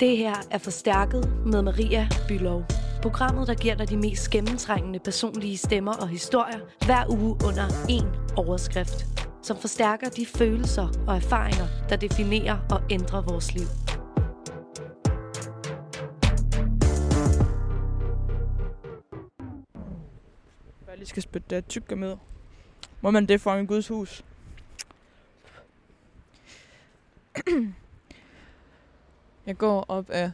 Det her er Forstærket med Maria Bylov. Programmet, der giver dig de mest gennemtrængende personlige stemmer og historier hver uge under én overskrift. Som forstærker de følelser og erfaringer, der definerer og ændrer vores liv. Jeg lige skal spytte det tykke med. Må man det for en Guds hus? Jeg går op af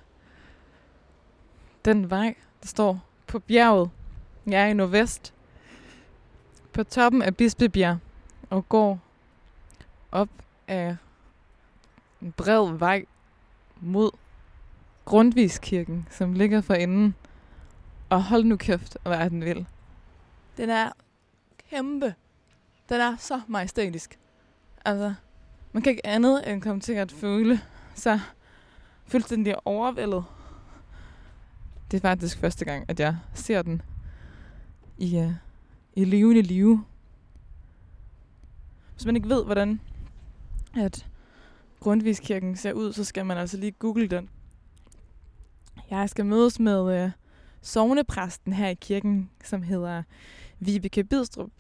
den vej, der står på bjerget. Jeg er i nordvest. På toppen af Bispebjerg. Og går op af en bred vej mod Grundviskirken, som ligger for enden. Og hold nu kæft, hvad er den vil. Den er kæmpe. Den er så majestætisk. Altså, man kan ikke andet end komme til at føle sig fuldstændig overvældet. Det er faktisk første gang, at jeg ser den i, uh, i levende live. Hvis man ikke ved, hvordan at Grundviskirken ser ud, så skal man altså lige google den. Jeg skal mødes med øh, uh, sovnepræsten her i kirken, som hedder Vibeke Bidstrup.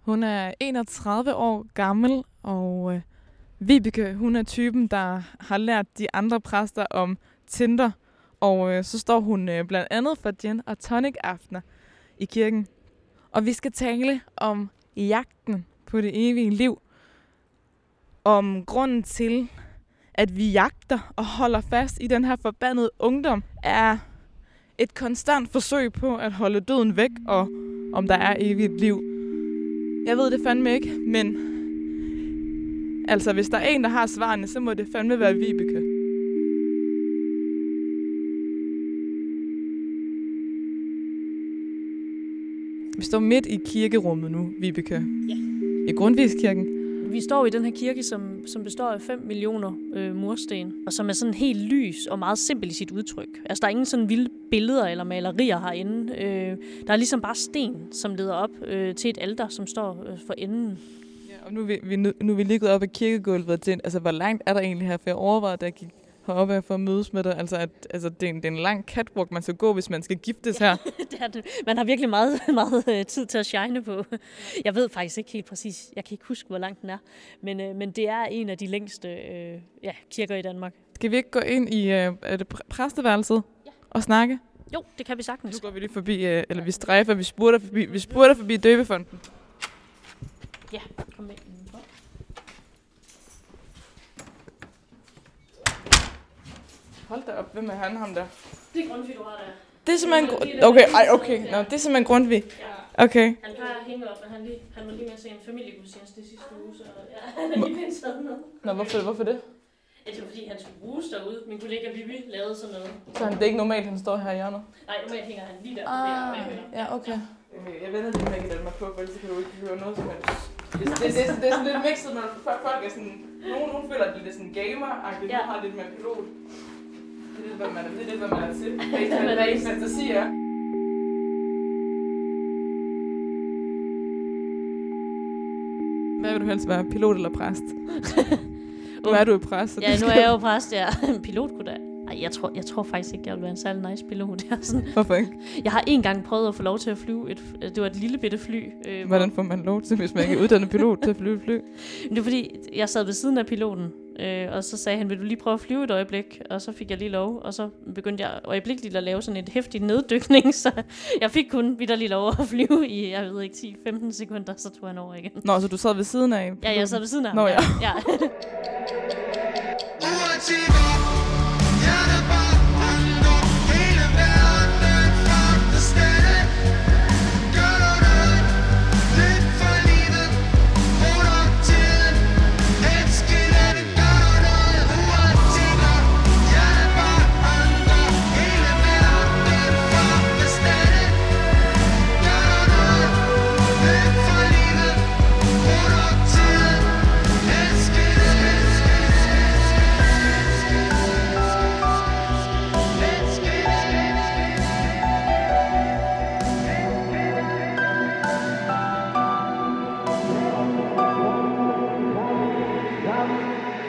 Hun er 31 år gammel, og uh, Vibeke, hun er typen, der har lært de andre præster om Tinder. Og øh, så står hun øh, blandt andet for gin og tonic aftener i kirken. Og vi skal tale om jagten på det evige liv. Om grunden til, at vi jagter og holder fast i den her forbandede ungdom, er et konstant forsøg på at holde døden væk, og om der er evigt liv. Jeg ved det fandme ikke, men Altså, hvis der er en, der har svarene, så må det fandme være Vibeke. Vi står midt i kirkerummet nu, Vibeke. Ja. I Grundviskirken. Vi står i den her kirke, som, som består af 5 millioner øh, mursten, og som er sådan helt lys og meget simpel i sit udtryk. Altså, der er ingen sådan vilde billeder eller malerier herinde. Øh, der er ligesom bare sten, som leder op øh, til et alter, som står øh, for enden. Og nu er vi, vi, nu, nu er vi lige gået op ad kirkegulvet til, altså hvor langt er der egentlig her? For jeg overvejede, da jeg gik heroppe for at mødes med dig. Altså, at, altså det, er en, det er en lang catwalk, man skal gå, hvis man skal giftes her. det er det. Man har virkelig meget, meget øh, tid til at shine på. Jeg ved faktisk ikke helt præcis. Jeg kan ikke huske, hvor lang den er. Men, øh, men det er en af de længste øh, ja, kirker i Danmark. Skal vi ikke gå ind i øh, er det præ- præsteværelset Ja. og snakke? Jo, det kan vi sagtens. Nu går vi lige forbi, øh, eller vi strejfer, vi spurter forbi, vi spurter forbi døbefonden. Ja, kom med indenfor. Hold da op, hvem er han, ham der? Det er Grundtvig, du har der. Det er simpelthen... Det Gru- det, okay, ej, okay. Nå, det er simpelthen Grundtvig. Ja. Okay. Han plejer at hænge op, men han, lige, han var lige med til en familiegudstjeneste det sidste uge, så ja, han er lige blevet taget med. Nå, hvorfor, hvorfor det? Ja, det var fordi, han skulle bruges derude. Min kollega Vivi lavede sådan noget. Så han, det er ikke normalt, han står her i hjørnet? Nej, normalt hænger han lige der. Ah, der, der, ja, okay. Jeg vender lige med at mig på, for ellers kan du ikke høre noget som helst. Det, det, det, det, det er sådan lidt mixet, når folk er sådan... Nogen, nogen føler, at det er sådan gamer-agtigt, Ja. ja. har lidt med pilot. Det er lidt, hvad man, det er lidt, hvad man er til. Hvad hvad ens fantasi er. Hvad vil du helst være? Pilot eller præst? nu er du jo præst. Ja, nu er jeg jo præst, ja. Pilot kunne da. Ej, jeg tror, jeg tror faktisk ikke, jeg vil være en særlig nice pilot. Jeg, sådan, Hvorfor ikke? jeg har en gang prøvet at få lov til at flyve et, det var et lille bitte fly. Øh, Hvordan får man lov til, hvis man ikke er uddannet pilot til at flyve et fly? Det var fordi, jeg sad ved siden af piloten, øh, og så sagde han, vil du lige prøve at flyve et øjeblik? Og så fik jeg lige lov, og så begyndte jeg øjeblikkeligt at lave sådan et hæftigt neddykning, så jeg fik kun vidderlig lov at flyve i, jeg ved ikke, 10-15 sekunder, så tog han over igen. Nå, så du sad ved siden af Ja, jeg sad ved siden af ham. Nå, ja. ja. Uanset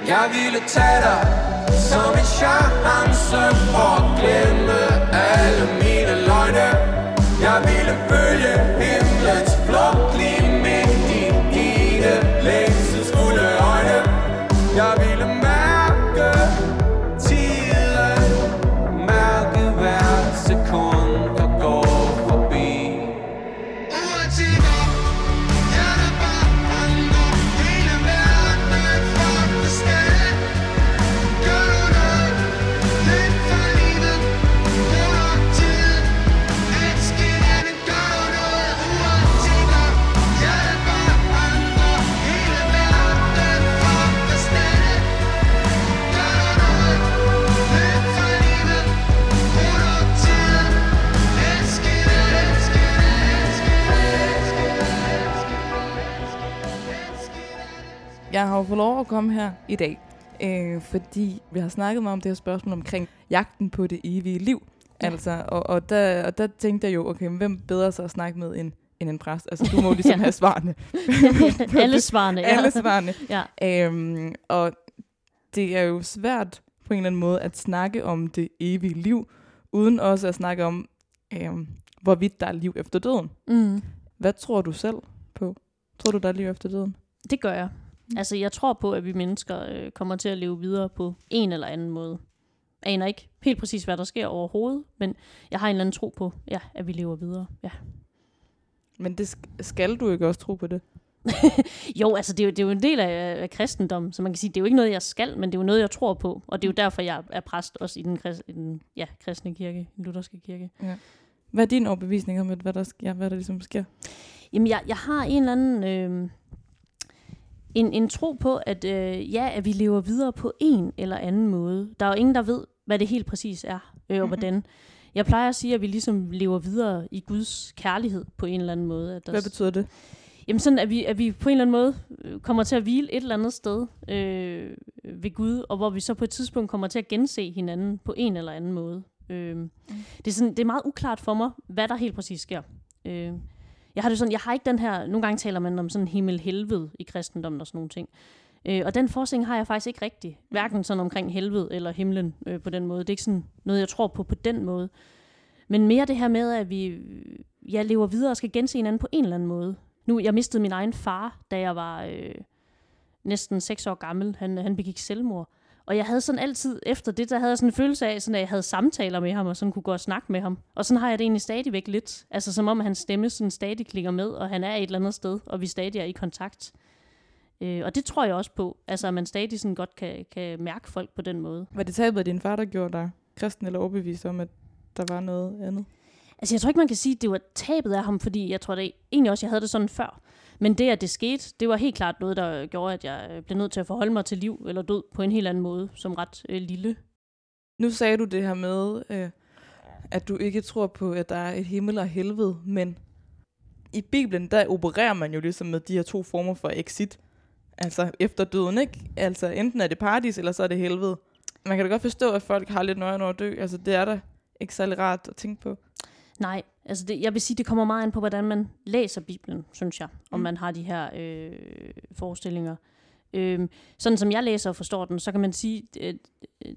Jeg ville tage dig Som en chance for at glemme alle mine løgne. Jeg ville følge himlens Jeg har jo fået lov at komme her i dag, øh, fordi vi har snakket meget om det her spørgsmål omkring jagten på det evige liv. Ja. Altså, og, og, der, og der tænkte jeg jo, okay, hvem bedre så at snakke med end, end en præst? Altså, du må jo ligesom Ja. have svarene. Alle svarene, ja. Alle svarene. Ja. Øhm, og det er jo svært på en eller anden måde at snakke om det evige liv, uden også at snakke om, øhm, hvorvidt der er liv efter døden. Mm. Hvad tror du selv på? Tror du, der er liv efter døden? Det gør jeg. Mm. Altså, jeg tror på, at vi mennesker øh, kommer til at leve videre på en eller anden måde. Jeg aner ikke helt præcis, hvad der sker overhovedet, men jeg har en eller anden tro på, ja, at vi lever videre. Ja. Men det sk- skal du ikke også tro på det? Jo, altså det er jo, det er jo en del af, af kristendom, så man kan sige, det er jo ikke noget, jeg skal, men det er jo noget, jeg tror på. Og det er jo derfor, jeg er præst også i den, krist, i den ja, kristne kirke, den lutherske kirke. Hvad er din overbevisning om, hvad der, ja, hvad der ligesom sker? Jamen, jeg, jeg har en eller anden... Øh, en, en tro på, at øh, ja, at vi lever videre på en eller anden måde. Der er jo ingen, der ved, hvad det helt præcis er, øh, og Mhm. hvordan. Jeg plejer at sige, at vi ligesom lever videre i Guds kærlighed på en eller anden måde. At der, Hvad betyder det? Jamen sådan, at vi, at vi på en eller anden måde øh, kommer til at hvile et eller andet sted øh, ved Gud, og hvor vi så på et tidspunkt kommer til at gense hinanden på en eller anden måde. Øh, mm. det, er sådan, det er meget uklart for mig, hvad der helt præcis sker. Øh, jeg har det sådan, jeg har ikke den her, nogle gange taler man om sådan himmel-helvede i kristendommen og sådan nogle ting. Øh, og den forskning har jeg faktisk ikke rigtig. Hverken sådan omkring helvede eller himlen øh, på den måde. Det er ikke sådan noget, jeg tror på på den måde. Men mere det her med, at vi ja, lever videre og skal gense hinanden på en eller anden måde. Nu, jeg mistede min egen far, da jeg var øh, næsten seks år gammel. Han, han begik selvmord. Og jeg havde sådan altid, efter det, der havde jeg sådan en følelse af, sådan, at jeg havde samtaler med ham, og sådan kunne gå og snakke med ham. Og sådan har jeg det egentlig stadigvæk lidt. Altså som om hans stemme sådan stadig klinger med, og han er et eller andet sted, og vi stadig er i kontakt. Øh, og det tror jeg også på. Altså at man stadig sådan godt kan, kan mærke folk på den måde. Var det tabet af din far, der gjorde dig kristen eller overbevist om, at der var noget andet? Altså, jeg tror ikke, man kan sige, at det var tabet af ham, fordi jeg tror det egentlig også, jeg havde det sådan før. Men det, at det skete, det var helt klart noget, der gjorde, at jeg øh, blev nødt til at forholde mig til liv eller død på en helt anden måde, som ret øh, lille. Nu sagde du det her med, øh, at du ikke tror på, at der er et himmel og helvede, men i Bibelen, der opererer man jo ligesom med de her to former for exit. Altså efter døden, ikke? Altså enten er det paradis, eller så er det helvede. Man kan da godt forstå, at folk har lidt nøje over at dø. Altså det er da ikke særlig rart at tænke på. Nej, altså det, jeg vil sige, det kommer meget an på, hvordan man læser Bibelen, synes jeg, om Mm. man har de her øh, forestillinger. Øhm, sådan som jeg læser og forstår den, så kan man sige, at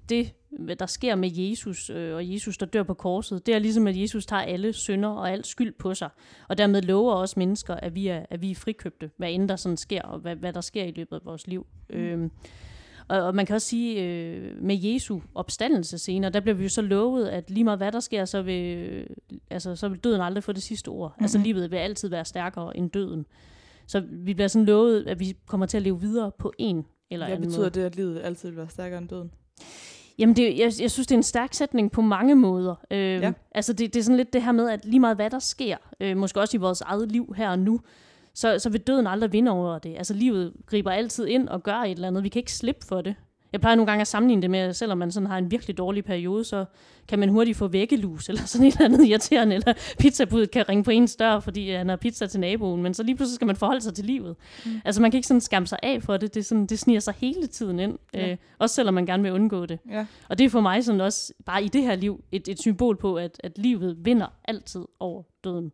det, hvad der sker med Jesus, øh, og Jesus, der dør på korset, det er ligesom, at Jesus tager alle synder og alt skyld på sig, og dermed lover os mennesker, at vi er, at vi er frikøbte, hvad end der sådan sker, og hvad, hvad der sker i løbet af vores liv. Mm. Øhm, og, og man kan også sige, øh, med Jesu opstandelse senere, der bliver vi jo så lovet, at lige meget hvad der sker, så vil, øh, altså, så vil døden aldrig få det sidste ord. Mm-hmm. Altså Mhm. livet vil altid være stærkere end døden. Så vi bliver sådan lovet, at vi kommer til at leve videre på en eller Hvad anden betyder måde. det, at livet altid vil være stærkere end døden? Jamen, det, jeg, jeg synes, det er en stærk sætning på mange måder. Øh, Ja. ja. Altså, det, det er sådan lidt det her med, at lige meget hvad der sker, øh, måske også i vores eget liv her og nu, så, så vil døden aldrig vinde over det. Altså, livet griber altid ind og gør et eller andet. Vi kan ikke slippe for det. Jeg plejer nogle gange at sammenligne det med, at selvom man sådan har en virkelig dårlig periode, så kan man hurtigt få væggelus, eller sådan et eller andet irriterende, eller pizzabudet kan ringe på ens dør, fordi han har pizza til naboen, men så lige pludselig skal man forholde sig til livet. Mm. Altså man kan ikke sådan skamme sig af for det, det, sådan, det sniger sig hele tiden ind, Ja. øh, også selvom man gerne vil undgå det. Ja. Og det er for mig sådan også, bare i det her liv, et, et symbol på, at, at livet vinder altid over døden.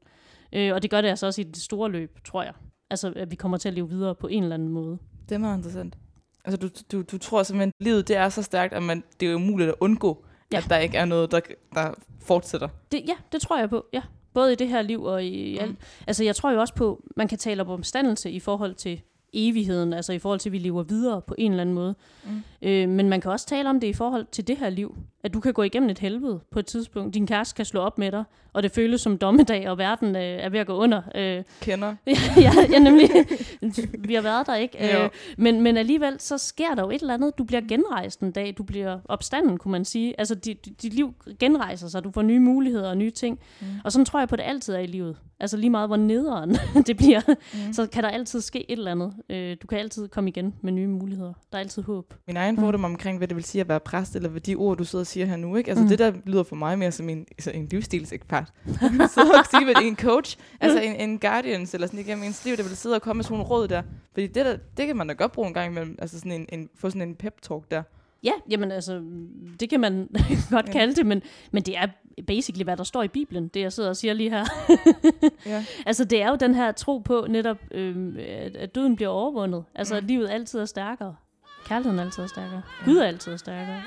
Øh, og det gør det altså også i det store løb, tror jeg. Altså, at vi kommer til at leve videre på en eller anden måde. Det er meget interessant. Altså, du, du, du tror simpelthen, at livet det er så stærkt, at man, det er umuligt at undgå, Ja. at der ikke er noget, der, der fortsætter. Det, ja, det tror jeg på, ja. Både i det her liv og i alt. Mm. Altså, jeg tror jo også på, man kan tale om omstandelse i forhold til evigheden, altså i forhold til, at vi lever videre på en eller anden måde. Mm. Øh, men man kan også tale om det i forhold til det her liv. At du kan gå igennem et helvede på et tidspunkt. Din kæreste kan slå op med dig, og det føles som dommedag, og verden øh, er ved at gå under. Øh, Kender. ja, ja, nemlig. Vi har været der, ikke? Jo. Øh, men, men alligevel, så sker der jo et eller andet. Du bliver genrejst en dag. Du bliver opstanden, kunne man sige. Altså, dit, dit liv genrejser sig. Du får nye muligheder og nye ting. Mm. Og sådan tror jeg på, det altid er i livet. Altså lige meget, hvor nederen det bliver, mm. så kan der altid ske et eller andet. Øh, du kan altid komme igen med nye muligheder. Der er altid håb. Min egen Mm. fordom omkring, hvad det vil sige at være præst, eller hvad de ord, du sidder og siger her nu, ikke? Altså Mm. mm. det der lyder for mig mere som en, altså en livsstilsekspert. så at sige, at en coach, altså en, en guardians, eller sådan igennem ens liv, der vil sidde og komme med sådan nogle råd der. Fordi det, der, det kan man da godt bruge en gang imellem, altså sådan en, en, få sådan en pep-talk der. Ja, jamen altså, det kan man godt Ja. kalde det, men, men det er basically, hvad der står i Bibelen, det jeg sidder og siger lige her. Ja. Altså, det er jo den her tro på netop, øhm, at, døden bliver overvundet. Altså, at livet altid er stærkere. Kærligheden altid er stærkere. Gud er altid er stærkere.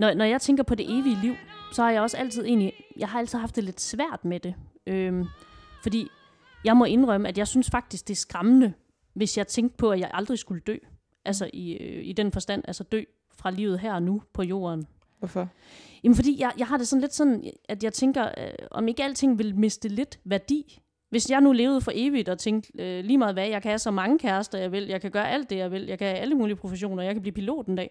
Når, når jeg tænker på det evige liv, så har jeg også altid egentlig, jeg har altid haft det lidt svært med det. Øhm, fordi jeg må indrømme, at jeg synes faktisk, det er skræmmende, hvis jeg tænkte på, at jeg aldrig skulle dø. Altså i, øh, i den forstand, altså dø fra livet her og nu på jorden. Hvorfor? Jamen fordi jeg, jeg har det sådan lidt sådan, at jeg tænker, øh, om ikke alting vil miste lidt værdi. Hvis jeg nu levede for evigt og tænkte øh, lige meget hvad, jeg kan have så mange kærester, jeg vil, jeg kan gøre alt det, jeg vil, jeg kan have alle mulige professioner, jeg kan blive pilot en dag,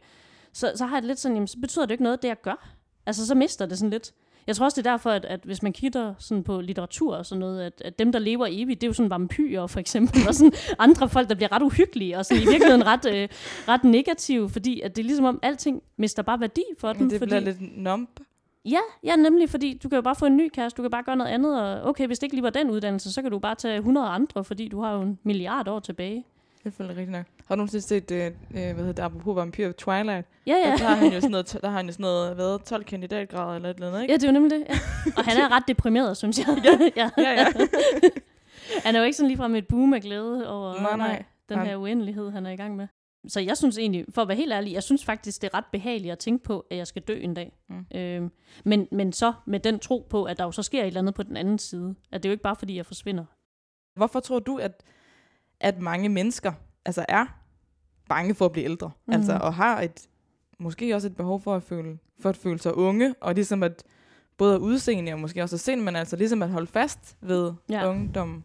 så, så har jeg det lidt sådan, jamen, så betyder det ikke noget, det jeg gør. Altså så mister det sådan lidt. Jeg tror også, det er derfor, at, at hvis man kigger sådan på litteratur og sådan noget, at, at dem, der lever evigt, det er jo sådan vampyrer for eksempel, og sådan andre folk, der bliver ret uhyggelige, og sådan i virkeligheden ret, øh, ret negative, fordi at det er ligesom om, alting mister bare værdi for dem. Men det fordi, bliver lidt numb. Ja, ja, nemlig, fordi du kan jo bare få en ny kæreste, du kan bare gøre noget andet, og okay, hvis det ikke lige var den uddannelse, så kan du bare tage 100 andre, fordi du har jo en milliard år tilbage. Det føler rigtigt nok. Har du nogensinde set, øh, øh, hvad hedder det, apropos vampyr, Twilight? Ja, ja. Der har han jo sådan noget, der har han jo sådan noget, hvad, 12 kandidatgrader eller et eller andet, ikke? Ja, det er jo nemlig det. Ja. Og han er ret deprimeret, synes jeg. ja. Ja, ja. Han er jo ikke sådan ligefrem et boom af glæde over Nej, nej. den Han- her uendelighed, han er i gang med. Så jeg synes egentlig, for at være helt ærlig, jeg synes faktisk, det er ret behageligt at tænke på, at jeg skal dø en dag. Mm. Øhm, men, men så med den tro på, at der jo så sker et eller andet på den anden side. At det er jo ikke bare, fordi jeg forsvinder. Hvorfor tror du, at, at mange mennesker altså er bange for at blive ældre? Mm. Altså, og har et, måske også et behov for at føle, for at føle sig unge, og ligesom at både at udseende og måske også at sind, men altså ligesom at holde fast ved Ja. ja. ungdom.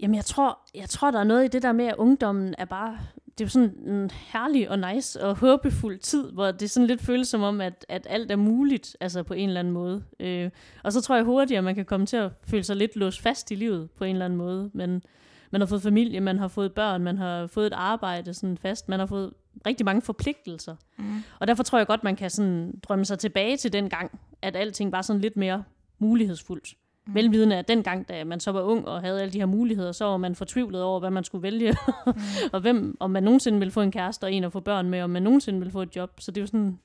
Jamen, jeg tror, jeg tror, der er noget i det der med, at ungdommen er bare... Det er jo sådan en herlig og nice og håbefuld tid, hvor det sådan lidt føles som om, at, at alt er muligt, altså på en eller anden måde. Øh, og så tror jeg hurtigt, at man kan komme til at føle sig lidt låst fast i livet på en eller anden måde. Men man har fået familie, man har fået børn, man har fået et arbejde sådan fast, man har fået rigtig mange forpligtelser. Mm. Og derfor tror jeg godt, man kan sådan drømme sig tilbage til den gang, at alting var sådan lidt mere mulighedsfuldt. Mm. Velvidende at dengang, da man så var ung og havde alle de her muligheder, så var man fortvivlet over, hvad man skulle vælge. mm. og hvem, om man nogensinde ville få en kæreste og en at få børn med, om man nogensinde ville få et job. Så det er jo sådan,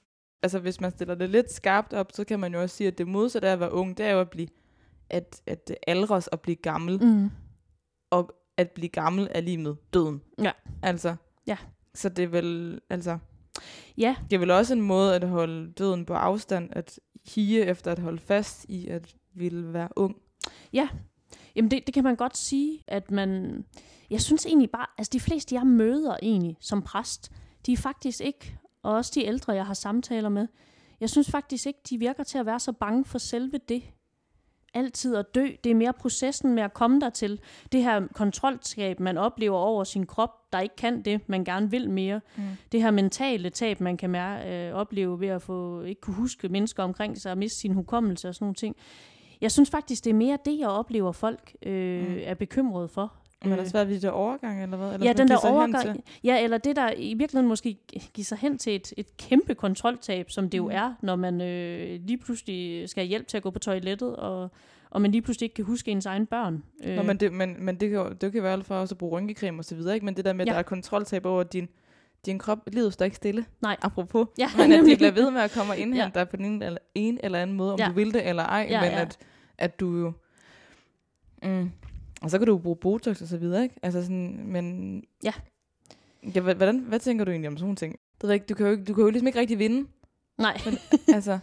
Altså, hvis man stiller det lidt skarpt op, så kan man jo også sige, at det modsatte af at være ung, det er jo at blive, at, at aldres og blive gammel. mm. og at blive gammel er lige med døden. Ja. Altså. Ja. Så det er vel, altså, ja, det er vel også en måde at holde døden på afstand, at hige efter at holde fast i at ville være ung. Jamen det, det kan man godt sige, at man... Jeg synes egentlig bare, altså de fleste jeg møder egentlig som præst, de er faktisk ikke, og også de ældre jeg har samtaler med, jeg synes faktisk ikke, de virker til at være så bange for selve det. Altid at dø, det er mere processen med at komme der til. Det her kontroltab, man oplever over sin krop, der ikke kan det, man gerne vil mere. Mm. Det her mentale tab, man kan mær- øh, opleve ved at få ikke kunne huske mennesker omkring sig og miste sin hukommelse og sådan nogle ting. Jeg synes faktisk, det er mere det, jeg oplever folk øh, Mm. er bekymret for. Men Øh, der svært ved det der overgang, eller hvad? Eller ja, den der overgang. Ja, eller det, der i virkeligheden måske giver sig hen til et, et kæmpe kontroltab, som det jo Mm. er, når man øh, lige pludselig skal have hjælp til at gå på toilettet, og, og man lige pludselig ikke kan huske ens egen børn. Øh, Nå, men det, men, men det, kan, jo- det kan være alt for også at bruge rynkecreme og så videre, ikke? Men det der med, at Ja. der er kontroltab over din, din krop, livet står ikke stille. Nej. Apropos. ja, Men at de nemlig. bliver ved med at komme og indhente dig på den ene eller, en eller anden måde, om Ja. du vil det eller ej, Ja, men ja. At, at du jo... Mm, og så kan du jo bruge Botox og så videre, ikke? Altså sådan, men... Ja. ja hvordan, hvad tænker du egentlig om sådan nogle ting? Det ved ikke, du kan jo, ikke, du kan jo ligesom ikke rigtig vinde. Nej. altså,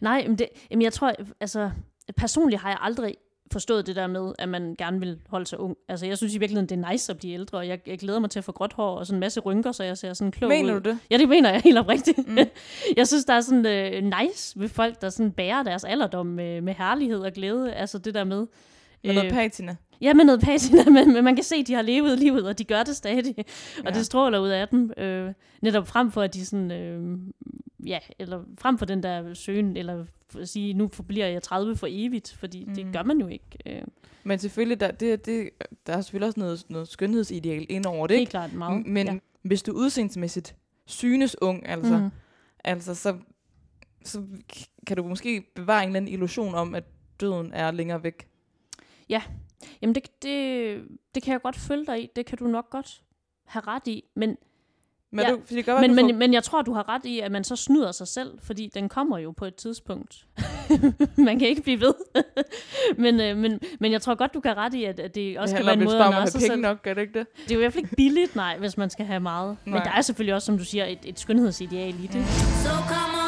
Nej, men, det, jamen jeg tror, altså personligt har jeg aldrig forstået det der med, at man gerne vil holde sig ung. Altså jeg synes i virkeligheden, det er nice at blive ældre, og jeg, jeg glæder mig til at få gråt hår og sådan en masse rynker, så jeg ser sådan klog mener ud. du det? Ja, det mener jeg helt oprigtigt. Mm. jeg synes, der er sådan øh, nice ved folk, der sådan bærer deres alderdom med, med herlighed og glæde. Altså det der med... Med noget patina? Ja, med noget patina, men, men man kan se, at de har levet livet, og de gør det stadig. Og Ja. det stråler ud af dem. Øh, netop frem for, at de sådan... Øh, ja, eller frem for den der søgen, eller at sige, nu bliver jeg 30 for evigt, fordi mm. Det gør man jo ikke. Øh, Men selvfølgelig, der, det, det, der er selvfølgelig også noget, noget skønhedsideal ind over det, helt ikke? klart meget. Men ja. hvis du udseendsmæssigt synes ung, altså, mm. altså så, så kan du måske bevare en eller anden illusion om, at døden er længere væk. Jamen, det, det, det kan jeg godt følge dig i. Det kan du nok godt have ret i. Men Men, Ja, du, fordi det godt Men, men, får, men jeg tror, du har ret i, at man så snyder sig selv, fordi den kommer jo på et tidspunkt. man kan ikke blive ved. men, øh, men, men jeg tror godt, du kan ret i, at, at det også det kan være en måde at narre sig selv. nok, gør det ikke det? Det er jo i hvert fald ikke billigt, nej, hvis man skal have meget. Men Nej. der er selvfølgelig også, som du siger, et, et skønhedsideal i det. Come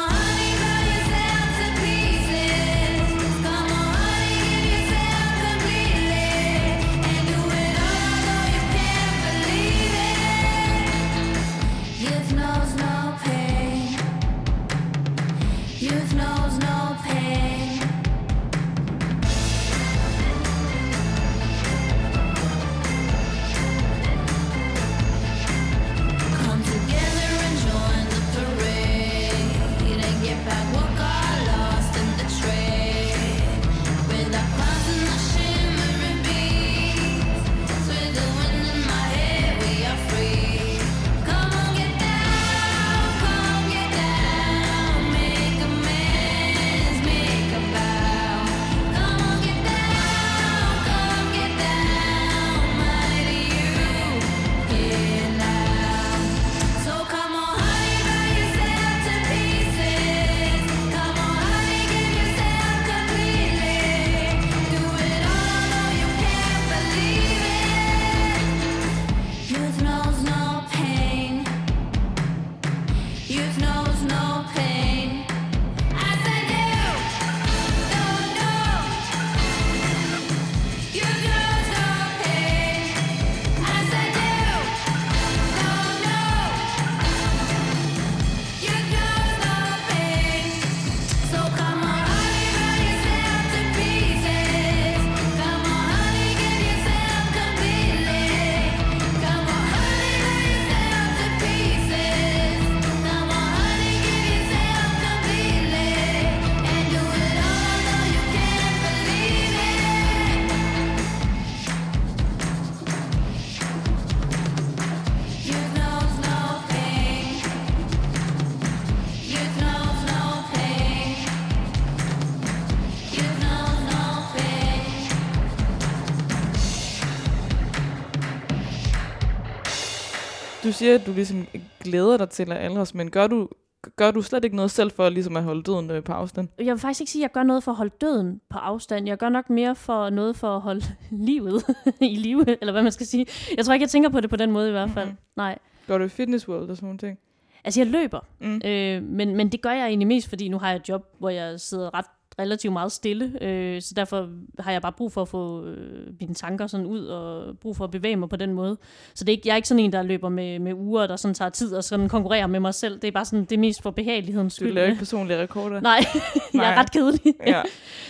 siger, at du ligesom glæder dig til at aldres, men gør du, gør du slet ikke noget selv for ligesom at holde døden øh, på afstand? Jeg vil faktisk ikke sige, at jeg gør noget for at holde døden på afstand. Jeg gør nok mere for noget for at holde livet i live, eller hvad man skal sige. Jeg tror ikke, jeg tænker på det på den måde i hvert fald. Mhm. Nej. Går du i Fitness World og sådan nogle ting? Altså, jeg løber. Mm. Øh, men, men det gør jeg egentlig mest, fordi nu har jeg et job, hvor jeg sidder ret relativt meget stille, øh, så derfor har jeg bare brug for at få øh, mine tanker sådan ud, og brug for at bevæge mig på den måde. Så det er ikke, jeg er ikke sådan en, der løber med, med uger, der sådan tager tid og sådan konkurrerer med mig selv. Det er bare sådan, det er mest for behagelighedens Du skyld. laver ikke personlige rekorder? Nej, jeg er ret kedelig. Ja.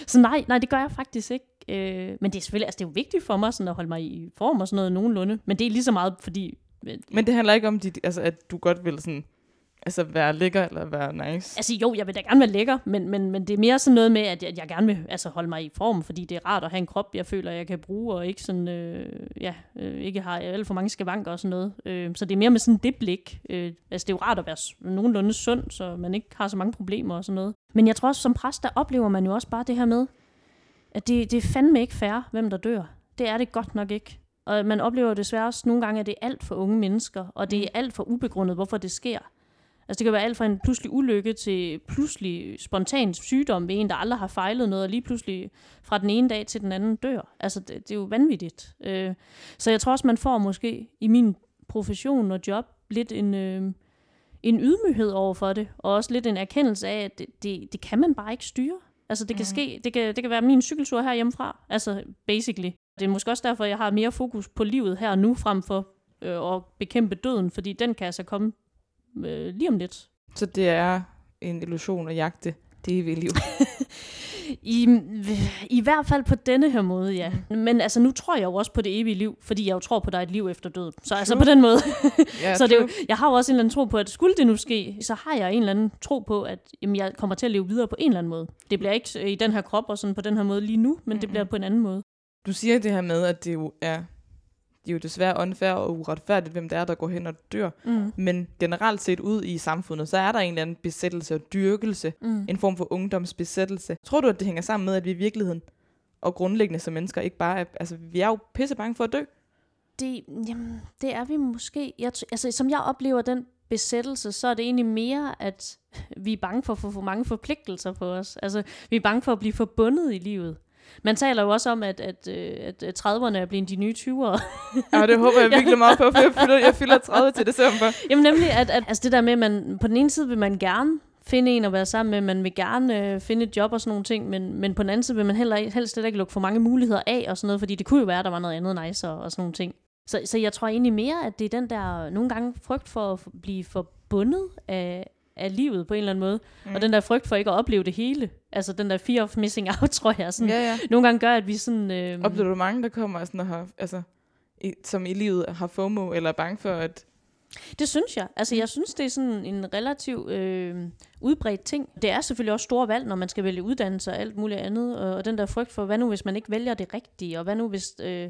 Så nej, nej, det gør jeg faktisk ikke. Øh, men det er selvfølgelig, altså det er jo vigtigt for mig sådan at holde mig i form og sådan noget nogenlunde. Men det er lige så meget, fordi... Men det handler ikke om, dit, altså, at du godt vil sådan, altså, være lækker eller være nice. Altså jo, jeg vil da gerne være lækker, men, men, men det er mere sådan noget med, at jeg, jeg gerne vil altså, holde mig i form, fordi det er rart at have en krop, jeg føler, jeg kan bruge, og ikke sådan, øh, ja, øh, ikke har alt for mange skavanker og sådan noget. Øh, så det er mere med sådan det blik. Øh, altså det er jo rart at være nogenlunde sund, så man ikke har så mange problemer og sådan noget. Men jeg tror også, som præst, der oplever man jo også bare det her med, at det, det er fandme ikke fair, hvem der dør. Det er det godt nok ikke. Og man oplever desværre også nogle gange, at det er alt for unge mennesker, og det er alt for ubegrundet, hvorfor det sker. Altså det kan være alt fra en pludselig ulykke til pludselig spontan sygdom ved en, der aldrig har fejlet noget, og lige pludselig fra den ene dag til den anden dør. Altså det, det er jo vanvittigt. Øh, så jeg tror også, man får måske i min profession og job lidt en, øh, en ydmyghed over for det, og også lidt en erkendelse af, at det, det, det kan man bare ikke styre. Altså det kan ske, det kan, det kan være min cykeltur her hjemmefra, altså basically. Det er måske også derfor, jeg har mere fokus på livet her og nu, frem for øh, at bekæmpe døden, fordi den kan altså komme øh, lige om lidt. Så det er en illusion at jagte det evige liv. I, I hvert fald på denne her måde, ja. Men altså, nu tror jeg jo også på det evige liv, fordi jeg jo tror på, at der er et liv efter døden. Så altså True. på den måde. Ja, så det er jo, jeg har jo også en eller anden tro på, at skulle det nu ske, så har jeg en eller anden tro på, at jamen, jeg kommer til at leve videre på en eller anden måde. Det bliver ikke øh, i den her krop og sådan på den her måde lige nu, men det bliver på en anden måde. Du siger det her med, at det jo er, det er jo desværre unfair og uretfærdigt, hvem det er, der går hen og dør. Mm. Men generelt set ud i samfundet, så er der en eller anden besættelse og dyrkelse. Mm. En form for ungdomsbesættelse. Tror du, at det hænger sammen med, at vi i virkeligheden og grundlæggende som mennesker ikke bare er, altså vi er jo pisse bange for at dø. Det, jamen, det er vi måske. Jeg, altså, som jeg oplever den besættelse, så er det egentlig mere, at vi er bange for at få for mange forpligtelser på os. Altså, vi er bange for at blive forbundet i livet. Man taler jo også om, at, at, øh, at øh, 30'erne er blevet de nye 20'ere. Ja, det håber jeg virkelig meget på, for jeg fylder, jeg fylder 30 til december. Jamen nemlig, at, at altså det der med, at man på den ene side vil man gerne finde en at være sammen med, man vil gerne øh, finde et job og sådan nogle ting, men, men på den anden side vil man heller helst slet ikke lukke for mange muligheder af og sådan noget, fordi det kunne jo være, at der var noget andet nice og, og sådan nogle ting. Så, så jeg tror egentlig mere, at det er den der nogle gange frygt for at blive forbundet af, af livet på en eller anden måde, mm. og den der frygt for ikke at opleve det hele. Altså den der fear of missing out, tror jeg, sådan, Ja, ja. nogle gange gør, at vi sådan... Øh, Oplever du mange, der kommer sådan, og har, altså, i, som i livet har FOMO, eller er bange for, at... Det synes jeg. Altså, jeg synes, det er sådan en relativt øh, udbredt ting. Det er selvfølgelig også store valg, når man skal vælge uddannelse og alt muligt andet. Og, og den der frygt for, hvad nu hvis man ikke vælger det rigtige, og hvad nu hvis... Øh,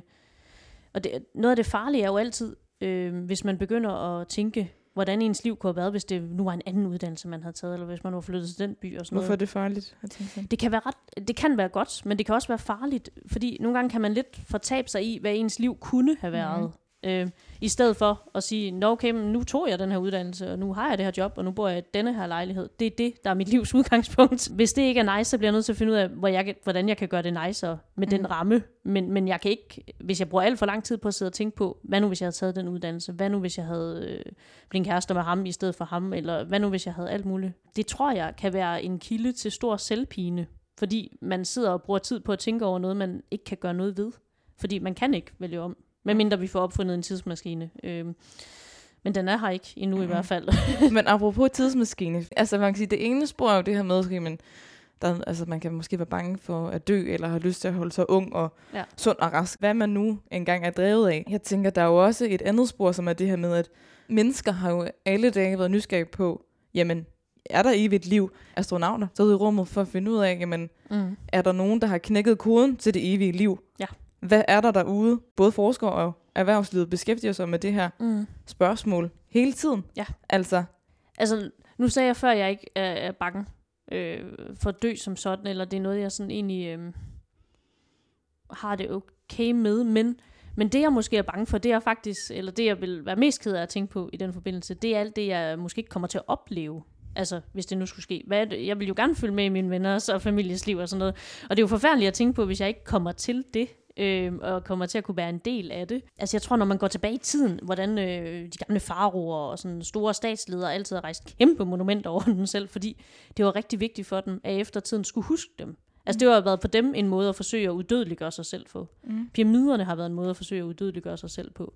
og det, noget af det farlige er jo altid, øh, hvis man begynder at tænke, hvordan ens liv kunne have været, hvis det nu var en anden uddannelse, man havde taget, eller hvis man var flyttet til den by og sådan Hvorfor er noget. det farligt? at? Det kan, være ret, det kan være godt, men det kan også være farligt, fordi nogle gange kan man lidt fortabe sig i, hvad ens liv kunne have været. Mm-hmm. Øh, I stedet for at sige, Nå okay, men nu tog jeg den her uddannelse, og nu har jeg det her job, og nu bor jeg i denne her lejlighed. Det er det, der er mit livs udgangspunkt. Hvis det ikke er nice, så bliver jeg nødt til at finde ud af, hvor jeg, hvordan jeg kan gøre det nicer med mm. den ramme. Men, men jeg kan ikke, hvis jeg bruger alt for lang tid på at sidde og tænke på, hvad nu hvis jeg havde taget den uddannelse? Hvad nu hvis jeg havde øh, blevet kærester med ham i stedet for ham? Eller hvad nu hvis jeg havde alt muligt? Det tror jeg kan være en kilde til stor selvpine. Fordi man sidder og bruger tid på at tænke over noget, man ikke kan gøre noget ved. Fordi man kan ikke vælge om. Medmindre vi får opfundet en tidsmaskine. Øhm, men den er her ikke endnu mm. i hvert fald. Men apropos tidsmaskine, altså man kan sige, det ene spor er jo det her med, man, der, altså man kan måske være bange for at dø, eller har lyst til at holde sig ung og Ja. sund og rask. Hvad man nu engang er drevet af. Jeg tænker, der er jo også et andet spor, som er det her med, at mennesker har jo alle dage været nysgerrige på, jamen, er der evigt liv? Astronauter taget ud i rummet for at finde ud af, jamen, Mm. er der nogen, der har knækket koden til det evige liv? Ja. Hvad er der derude? Både forskere og erhvervslivet beskæftiger sig med det her Mm. spørgsmål hele tiden. Ja. Altså, Altså, nu sagde jeg før, at jeg ikke er, er bange øh, for at dø som sådan, eller det er noget, jeg sådan egentlig øh, har det okay med, men, Men det, jeg måske er bange for, det er faktisk, eller det, jeg vil være mest ked af at tænke på i den forbindelse, det er alt det, jeg måske ikke kommer til at opleve. Altså, hvis det nu skulle ske. Hvad det? Jeg vil jo gerne følge med i mine venners og families liv og sådan noget. Og det er jo forfærdeligt at tænke på, hvis jeg ikke kommer til det, øh, og kommer til at kunne være en del af det. Altså, jeg tror, når man går tilbage i tiden, hvordan øh, de gamle faroer og sådan store statsledere altid har rejst kæmpe monumenter over dem selv, fordi det var rigtig vigtigt for dem, at eftertiden skulle huske dem. Altså, det har været for dem en måde at forsøge at uddødeliggøre sig selv på. Mm. Pyramiderne har været en måde at forsøge at uddødeliggøre sig selv på.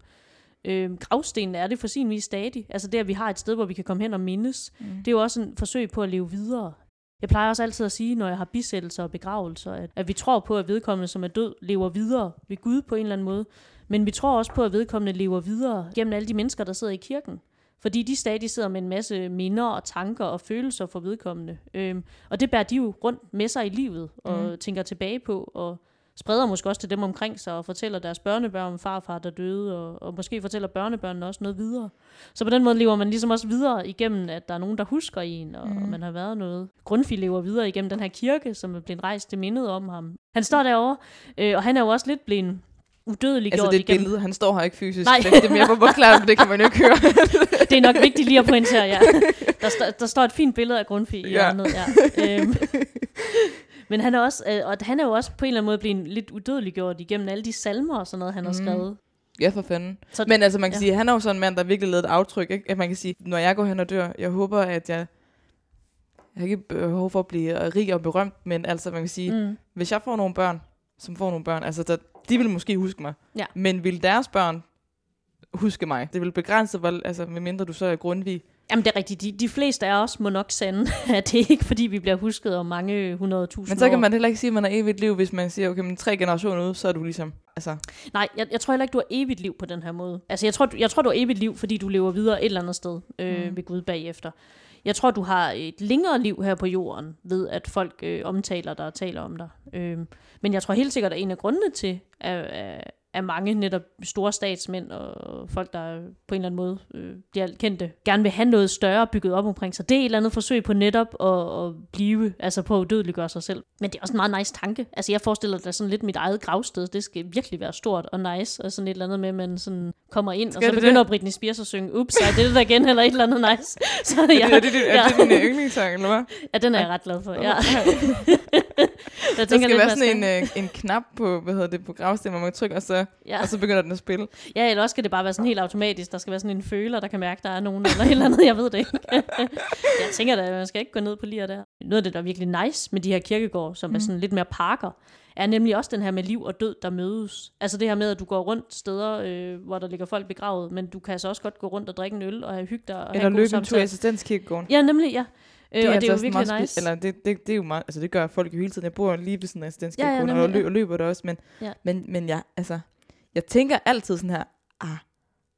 Øh, gravstenen er det for sin vis stadig. Altså det, at vi har et sted, hvor vi kan komme hen og mindes, Mm. det er jo også en forsøg på at leve videre. Jeg plejer også altid at sige, når jeg har bisættelser og begravelser, at, at vi tror på, at vedkommende, som er død, lever videre ved Gud på en eller anden måde. Men vi tror også på, at vedkommende lever videre gennem alle de mennesker, der sidder i kirken. Fordi de stadig sidder med en masse minder og tanker og følelser for vedkommende. Øhm, og det bærer de jo rundt med sig i livet og mm. tænker tilbage på og spreder måske også til dem omkring sig og fortæller deres børnebørn om farfar, der døde, og, og måske fortæller børnebørnene også noget videre. Så på den måde lever man ligesom også videre igennem, at der er nogen, der husker en, og mm. man har været noget. Grundtvig lever videre igennem den her kirke, som er blevet rejst til mindet om ham. Han står derovre, øh, og han er jo også lidt blevet udødelig Altså, gjort det er et billede. Han står her ikke fysisk. Nej. Det, er mere på forklare, det kan man jo ikke høre. det er nok vigtigt lige at pointere, ja. Der, står, der står et fint billede af Grundtvig i Ja. hjørnet, ja. Øhm. Men han er, også, øh, og han er jo også på en eller anden måde blevet lidt udødeliggjort igennem alle de salmer og sådan noget, han har Mm. skrevet. Ja, for fanden. Så, Men altså, man kan Ja. sige, han er jo sådan en mand, der virkelig lavet et aftryk. Ikke? At man kan sige, når jeg går hen og dør, jeg håber, at jeg... Jeg har ikke behov for at blive rig og berømt, men altså, man kan sige, mm, hvis jeg får nogle børn, som får nogle børn, altså, der, de vil måske huske mig. Ja. Men vil deres børn huske mig? Det vil begrænse, hvor, altså, medmindre du så er grundvig. Jamen det er rigtigt, de, de fleste af os må nok sande, at det er ikke fordi, vi bliver husket om mange hundredtusind Men så kan man heller ikke sige, at man har evigt liv, hvis man siger, okay, men tre generationer ud, så er du ligesom, altså, Nej, jeg, jeg tror heller ikke, du har evigt liv på den her måde. Altså, jeg tror, du, jeg tror, du har evigt liv, fordi du lever videre et eller andet sted øh, mm. ved Gud bagefter. Jeg tror, du har et længere liv her på jorden, ved at folk øh, omtaler dig og taler om dig. Øh, men jeg tror helt sikkert, at en af grundene til, at, at mange netop store statsmænd og folk, der på en eller anden måde øh, bliver kendte, gerne vil have noget større bygget op omkring sig. Det er et eller andet forsøg på netop at, at blive, altså på at udødeliggøre sig selv. Men det er også en meget nice tanke. Altså jeg forestiller dig sådan lidt mit eget gravsted. Det skal virkelig være stort og nice, og sådan et eller andet med, at man sådan kommer ind, Skal og så begynder det? Britney Spears at synge, ups, er det det der igen, eller et eller andet nice. Så ja. er, det, er, det, er ja. det din øh, yndlingssang, eller hvad? ja, den er jeg ret glad for. Ja. Der jeg skal lidt, være man sådan en, øh, en knap på, hvad hedder det, på gravstenen, hvor man trykker, og så, ja. og så begynder den at spille. ja, eller også skal det bare være sådan helt automatisk. Der skal være sådan en føler, der kan mærke, der er nogen, eller et eller andet, jeg ved det ikke. jeg tænker da, man skal ikke gå ned på lige der. Noget af det, der er virkelig nice med de her kirkegårde, som mm. er sådan lidt mere parker, er nemlig også den her med liv og død, der mødes. Altså det her med, at du går rundt steder, øh, hvor der ligger folk begravet, men du kan altså også godt gå rundt og drikke en øl og have hygge dig og Eller løbe en tur i assistenskirkegården. Ja, nemlig, ja. Øh, og det er jo altså virkelig meget nice. Eller det, det, det, er jo meget, altså det gør folk jo hele tiden. Jeg bor lige ved sådan en assistenskirkegården, Ja, ja, ja, og, nemlig, lø- og løber der også. Men, Ja. men, men jeg, altså, jeg tænker altid sådan her, ah,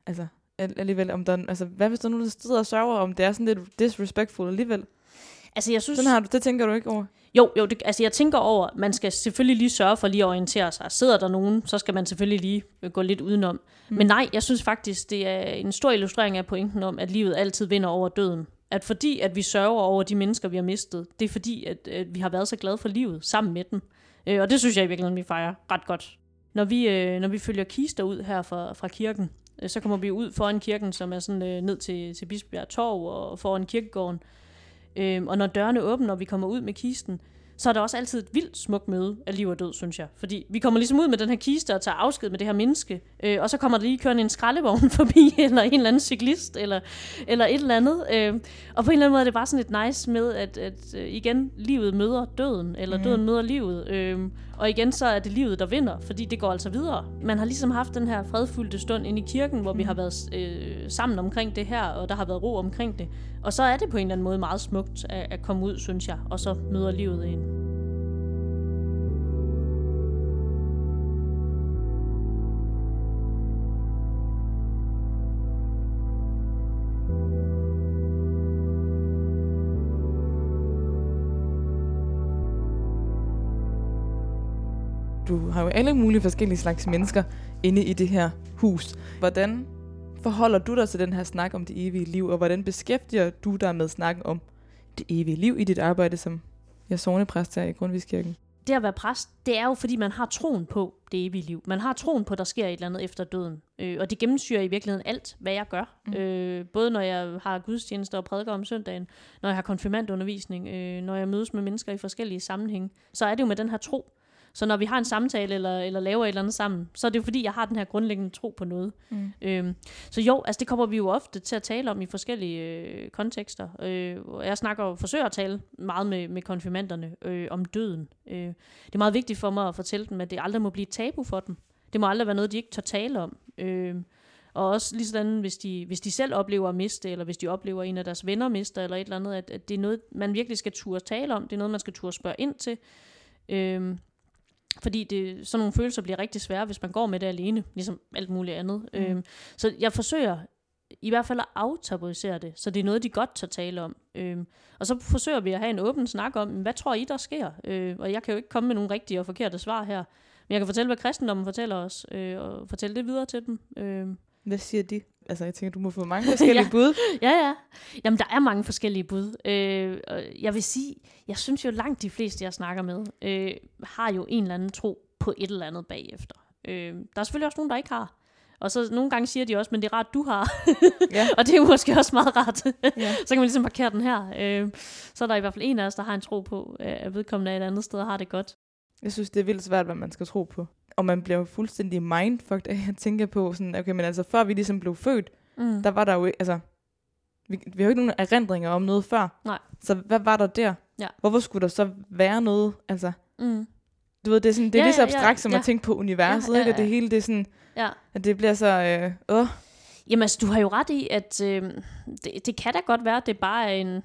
altså, al- alligevel, om der, altså, hvad hvis der er nogen, der sidder og sørger, om det er sådan lidt disrespectful alligevel? Altså jeg synes... Sådan har du, det tænker du ikke over? Jo, jo det, altså jeg tænker over, man skal selvfølgelig lige sørge for lige at orientere sig. Sidder der nogen, så skal man selvfølgelig lige øh, gå lidt udenom. Mm. Men nej, jeg synes faktisk, det er en stor illustrering af pointen om, at livet altid vinder over døden. At fordi, at vi sørger over de mennesker, vi har mistet, det er fordi, at, at vi har været så glade for livet sammen med dem. Øh, og det synes jeg i virkeligheden, vi fejrer ret godt. Når vi, øh, når vi følger kister ud her fra, fra kirken, øh, så kommer vi ud foran kirken, som er sådan øh, ned til, til Bispebjerg Torv og foran kirkegården. Øhm, og når dørene åbner, og vi kommer ud med kisten, så er der også altid et vildt smukt møde af liv og død, synes jeg. Fordi vi kommer ligesom ud med den her kiste og tager afsked med det her menneske, øh, og så kommer der lige kørende en skraldevogn forbi, eller en eller anden cyklist, eller, eller et eller andet. Øh, og på en eller anden måde er det bare sådan lidt nice med, at, at øh, igen, livet møder døden, eller mm. døden møder livet. Øh, og igen, så er det livet, der vinder, fordi det går altså videre. Man har ligesom haft den her fredfyldte stund inde i kirken, hvor mm. vi har været øh, sammen omkring det her, og der har været ro omkring det. Og så er det på en eller anden måde meget smukt at, at komme ud, synes jeg, og så møder livet en. Du har jo alle mulige forskellige slags mennesker inde i det her hus. Hvordan forholder du dig til den her snak om det evige liv, og hvordan beskæftiger du dig med snakken om det evige liv i dit arbejde som jeg sovnepræst her i Grundtvigskirken? det at være præst, det er jo fordi, man har troen på det evige liv. Man har troen på, at der sker et eller andet efter døden. Øh, og det gennemsyrer i virkeligheden alt, hvad jeg gør. Mm. Øh, både når jeg har gudstjenester og prædiker om søndagen, når jeg har konfirmandundervisning, øh, når jeg mødes med mennesker i forskellige sammenhænge, så er det jo med den her tro. Så når vi har en samtale eller, eller laver et eller andet sammen, så er det jo fordi, jeg har den her grundlæggende tro på noget. Mm. Øhm, så jo, altså det kommer vi jo ofte til at tale om i forskellige øh, kontekster. Øh, jeg snakker og forsøger at tale meget med, med konfirmanderne øh, om døden. Øh, det er meget vigtigt for mig at fortælle dem, at det aldrig må blive et tabu for dem. Det må aldrig være noget, de ikke tør tale om. Øh, og også lige sådan, hvis de, hvis de selv oplever at miste, eller hvis de oplever, at en af deres venner mister, eller et eller andet, at, at det er noget, man virkelig skal turde tale om. Det er noget, man skal turde spørge ind til. Øh, fordi det, sådan nogle følelser bliver rigtig svære, hvis man går med det alene, ligesom alt muligt andet. Mm. Øhm, så jeg forsøger i hvert fald at aftabuisere det, så det er noget, de godt tør tale om. Øhm, og så forsøger vi at have en åben snak om, hvad tror I, der sker? Øh, og jeg kan jo ikke komme med nogle rigtige og forkerte svar her. Men jeg kan fortælle, hvad kristendommen fortæller os, øh, og fortælle det videre til dem. Øh, Hvad siger de? Altså, jeg tænker, du må få mange forskellige Ja. bud. Ja, ja. Jamen, der er mange forskellige bud. Øh, jeg vil sige, jeg synes jo langt de fleste, jeg snakker med, øh, har jo en eller anden tro på et eller andet bagefter. Øh, der er selvfølgelig også nogen, der ikke har. Og så nogle gange siger de også, men det er rart, du har. Ja. og det er jo måske også meget rart. Ja. så kan man ligesom markere den her. Øh, så er der i hvert fald en af os, der har en tro på, at vedkommende er et andet sted og har det godt. Jeg synes, det er vildt svært, hvad man skal tro på. Og man bliver jo fuldstændig mindfucked af at tænke på sådan, okay, men altså før vi ligesom blev født, Mm. der var der jo ikke, altså, vi, vi har jo ikke nogen erindringer om noget før. Nej. Så hvad var der der? Ja. Hvorfor skulle der så være noget? Altså, Mm. du ved, det er, sådan, det er Ja, lige så ja, ja, abstrakt som ja. at tænke på universet, Ja, ja, ikke? Og det hele, det er sådan, Ja. at det bliver så, øh, åh, Jamen altså, du har jo ret i, at øh, det, det kan da godt være, at det bare er en,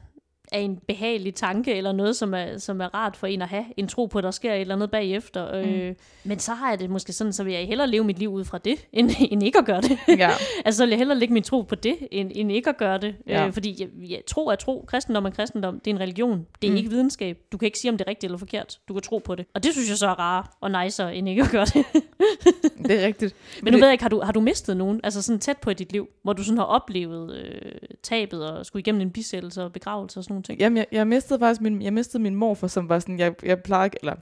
er en behagelig tanke, eller noget, som er, som er rart for en at have. En tro på, at der sker et eller andet bagefter. Øh, men så har jeg det måske sådan, så vil jeg hellere leve mit liv ud fra det, end, end ikke at gøre det. ja. altså, så vil jeg hellere lægge min tro på det, end, end ikke at gøre det. Ja. Øh, fordi jeg, jeg, tro er tro, kristendom er kristendom, det er en religion. Det er Mm. mm. ikke videnskab. Du kan ikke sige, om det er rigtigt eller forkert. Du kan tro på det. Og det synes jeg så er rarere og nicer, end ikke at gøre det. Det er rigtigt. Men nu det- ved jeg ikke, har du, har du mistet nogen, altså sådan tæt på i dit liv, hvor du sådan har oplevet øh, tabet og skulle igennem en bisættelse og begravelse og sådan ting? Jamen, jeg, jeg mistede faktisk min, jeg mistede min morfar, som var sådan, jeg, jeg plejer ikke, eller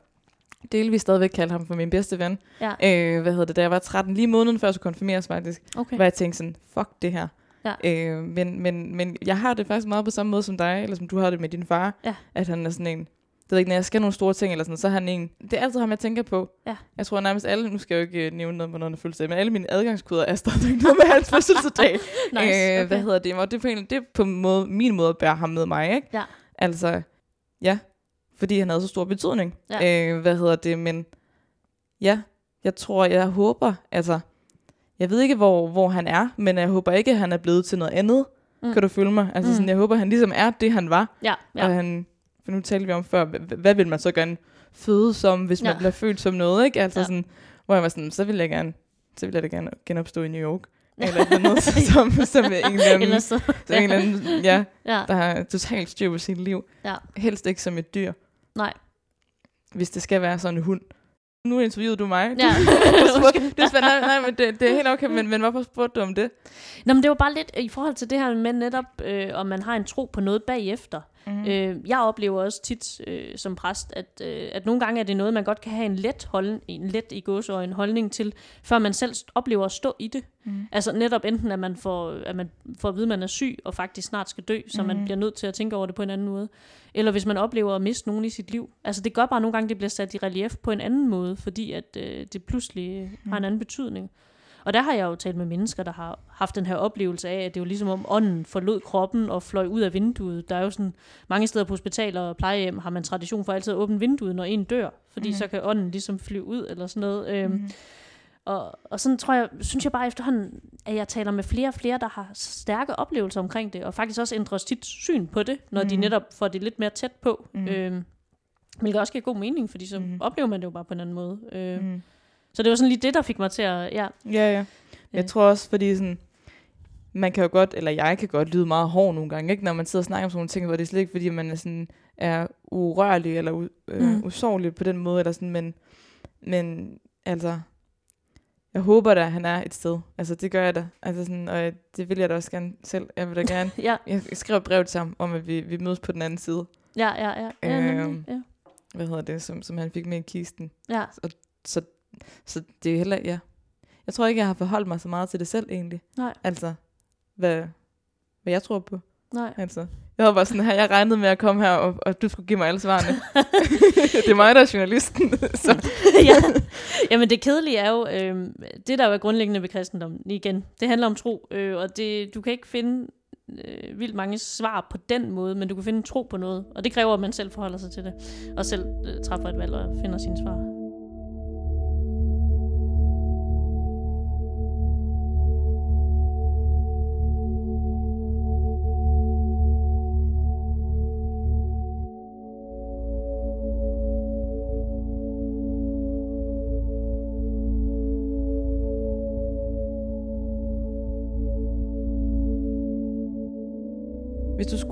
delvis stadigvæk kalde ham for min bedste ven. Ja. Øh, hvad hedder det, da jeg var 13, lige måneden før jeg skulle konfirmeres faktisk, Okay. hvor jeg tænkte sådan, fuck det her. Ja. Øh, men, men, men jeg har det faktisk meget på samme måde som dig, eller som du har det med din far, Ja. at han er sådan en, ved ikke, når jeg skal nogle store ting, eller sådan, så er han en, det er altid ham, jeg tænker på. Ja. Jeg tror nærmest alle, nu skal jeg jo ikke øh, nævne noget, hvornår han er fødselsdag, men alle mine adgangskoder er stadig noget med hans fødselsdag. Nice, øh, okay. Hvad hedder det? Og det er på, en, det er på måde, min måde at bære ham med mig, ikke? Ja. Altså, ja, fordi han havde så stor betydning. Ja. Øh, hvad hedder det? Men ja, jeg tror, jeg håber, altså, jeg ved ikke, hvor, hvor han er, men jeg håber ikke, at han er blevet til noget andet. Mm. Kan du følge mig? Altså, Mm. sådan, jeg håber, han ligesom er det, han var. Ja, Ja. Og han, for nu talte vi om før, hvad, vil man så gerne føde som, hvis man Ja. bliver født som noget, ikke? Altså Ja. sådan, hvor jeg var sådan, så vil jeg gerne, så vil jeg da gerne genopstå i New York. Eller et eller andet, som, som en eller anden, så. som en eller anden, ja, Ja, der har totalt styr på sit liv. Ja. Helst ikke som et dyr, nej. hvis det skal være sådan en hund. Nu interviewede du mig. Ja. Det er spændende. Nej, nej, men det, det er helt okay, men, men hvorfor spurgte du om det? Nå, men det var bare lidt i forhold til det her med netop, øh, om man har en tro på noget bagefter. Mm. Mm. Øh, jeg oplever også tit øh, som præst, at, øh, at nogle gange er det noget, man godt kan have en let, holden, en let i gåsøjne holdning til, før man selv oplever at stå i det. Mm. Altså netop enten, at man får, at man får at vide, at man er syg og faktisk snart skal dø, så mm. man Mhm. bliver nødt til at tænke over det på en anden måde. Eller hvis man oplever at miste nogen i sit liv. Altså det gør bare nogle gange, det bliver sat i relief på en anden måde, fordi at øh, det pludselig øh, har en anden betydning. Og der har jeg jo talt med mennesker, der har haft den her oplevelse af, at det er jo ligesom om ånden forlod kroppen og fløj ud af vinduet. Der er jo sådan, mange steder på hospitaler og plejehjem har man tradition for altid at åbne vinduet, når en dør, fordi mm. så kan ånden ligesom flyve ud eller sådan noget. Øhm, Mm. og, og sådan tror jeg, synes jeg bare efterhånden, at jeg taler med flere og flere, der har stærke oplevelser omkring det, og faktisk også ændrer sit syn på det, når mm. de Mhm. netop får det lidt mere tæt på. Mm. Øhm, hvilket også giver god mening, fordi så mm. oplever man det jo bare på en anden måde. Øh, mm. Så det var sådan lige det, der fik mig til at... Ja, Ja, ja. Jeg Øh. tror også, fordi sådan, man kan jo godt, eller jeg kan godt lyde meget hård nogle gange, ikke? når man sidder og snakker om sådan nogle ting, hvor det er slet ikke, fordi man er, sådan, er urørlig eller øh, Mm. usårlig på den måde, eller sådan, men, men altså, jeg håber da, at han er et sted. Altså, det gør jeg da. Altså, sådan, og det vil jeg da også gerne selv. Jeg vil da gerne, ja, jeg skrev et brev til ham, om at vi, vi mødes på den anden side. ja, ja. ja, ja, Øhm. nemlig, ja. hvad hedder det, som, som han fik med i kisten. Ja. Så, så det er heller, ja. Jeg tror ikke, jeg har forholdt mig så meget til det selv egentlig. Nej. Altså, hvad, hvad jeg tror på. Nej. Altså, jeg var bare sådan her, jeg regnede med at komme her, og, og du skulle give mig alle svarene. det er mig, der er journalisten. så. ja. Jamen det kedelige er jo, øh, det der jo er grundlæggende ved kristendommen, igen, det handler om tro, øh, og det, du kan ikke finde øh, vildt mange svar på den måde, men du kan finde tro på noget, og det kræver, at man selv forholder sig til det, og selv øh, træffer et valg og finder sine svar.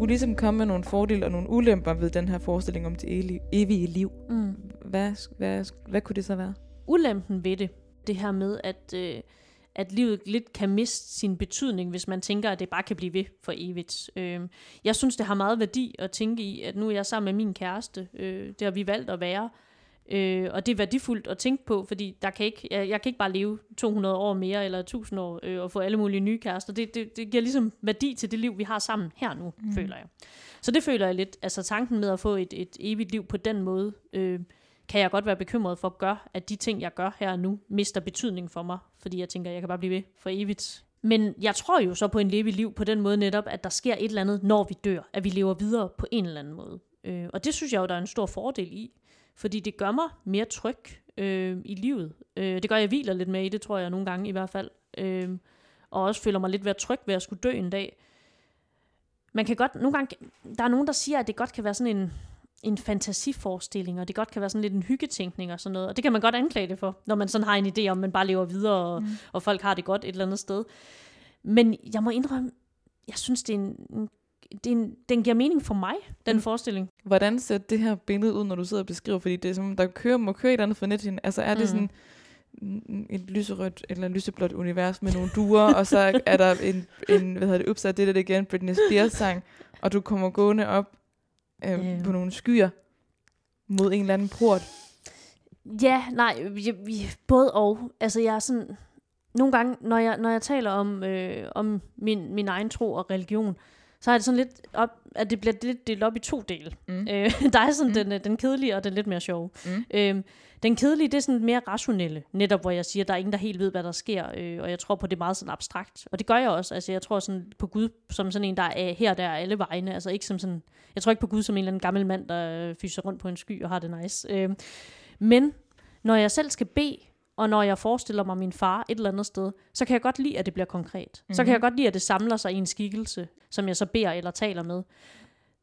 Skulle ligesom komme med nogle fordele og nogle ulemper ved den her forestilling om det evige- liv, Mm. hvad, hvad, hvad kunne det så være? ulempen ved det, det her med, at, øh, at livet lidt kan miste sin betydning, hvis man tænker, at det bare kan blive ved for evigt. Øh, jeg synes, det har meget værdi at tænke i, at nu er jeg sammen med min kæreste. Øh, det har vi valgt at være. Øh, og det er værdifuldt at tænke på, fordi der kan ikke, jeg, jeg kan ikke bare leve 200 år mere, eller 1000 år, øh, og få alle mulige nye kærester. Det, det, det giver ligesom værdi til det liv, vi har sammen her nu, mm. føler jeg. Så det føler jeg lidt. Altså tanken med at få et, et evigt liv på den måde, øh, kan jeg godt være bekymret for, gør, at de ting, jeg gør her og nu, mister betydning for mig. Fordi jeg tænker, jeg kan bare blive ved for evigt. Men jeg tror jo så på en levelig liv på den måde netop, at der sker et eller andet, når vi dør. At vi lever videre på en eller anden måde. Øh, og det synes jeg jo, der er en stor fordel i. Fordi det gør mig mere tryg øh, i livet. Øh, det gør, jeg hviler lidt med i det, tror jeg nogle gange i hvert fald. Øh, og også føler mig lidt mere tryg ved at skulle dø en dag. Man kan godt, nogle gange, der er nogen, der siger, at det godt kan være sådan en, en fantasiforestilling, og det godt kan være sådan lidt en hyggetænkning og sådan noget. Og det kan man godt anklage det for, når man sådan har en idé om, at man bare lever videre, og, mm. og folk har det godt et eller andet sted. Men jeg må indrømme, jeg synes, det er en, det er en, den giver mening for mig, den mm. forestilling. Hvordan ser det her billede ud, når du sidder og beskriver? Fordi det er som, om, der kører, må køre et eller andet for net. Altså er det Mm. sådan et lyserødt eller lyseblåt univers med nogle duer, og så er der en, en hvad hedder det, Ups, det der igen, Britney Spears sang, og du kommer gående op øh, Øhm. på nogle skyer mod en eller anden port. Ja, nej, vi, vi, både og. Altså jeg er sådan, nogle gange, når jeg, når jeg taler om, øh, om min, min egen tro og religion, så er det sådan lidt op, at det bliver lidt delt op i to dele. Mm. Øh, der er sådan Mm. den, øh, den kedelige og den lidt mere sjove. Mm. Øhm, den kedelige, det er sådan mere rationelle, netop hvor jeg siger, at der er ingen, der helt ved, hvad der sker, øh, og jeg tror på, det er meget sådan abstrakt. Og det gør jeg også. Altså, jeg tror sådan på Gud som sådan en, der er her, der er alle vegne. Altså ikke som sådan, jeg tror ikke på Gud som en eller anden gammel mand, der øh, fyser rundt på en sky og har det nice. Øh, men når jeg selv skal bede, og når jeg forestiller mig min far et eller andet sted, så kan jeg godt lide, at det bliver konkret. Mm-hmm. Så kan Mhm. jeg godt lide, at det samler sig i en skikkelse, som jeg så beder eller taler med.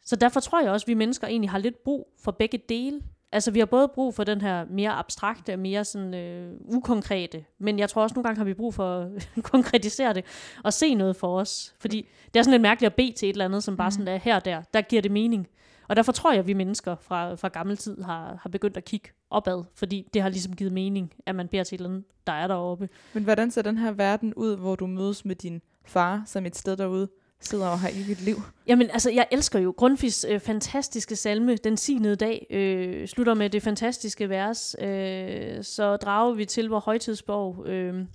Så derfor tror jeg også, at vi mennesker egentlig har lidt brug for begge dele. Altså vi har både brug for den her mere abstrakte og mere sådan øh, ukonkrete, men jeg tror også nogle gange har vi brug for at konkretisere det og se noget for os. Fordi det er sådan lidt mærkeligt at bede til et eller andet, som bare sådan er her og der. Der giver det mening. Og derfor tror jeg, at vi mennesker fra, fra gammel tid har, har begyndt at kigge opad, fordi det har ligesom givet mening, at man beder til et eller andet, der er deroppe. Men hvordan ser den her verden ud, hvor du mødes med din far, som et sted derude sidder og har evigt liv? Jamen, altså, jeg elsker jo Grundtvigs øh, fantastiske salme, Den signede dag, øh, slutter med det fantastiske vers. Øh, så drager vi til vor højtidsborg øh,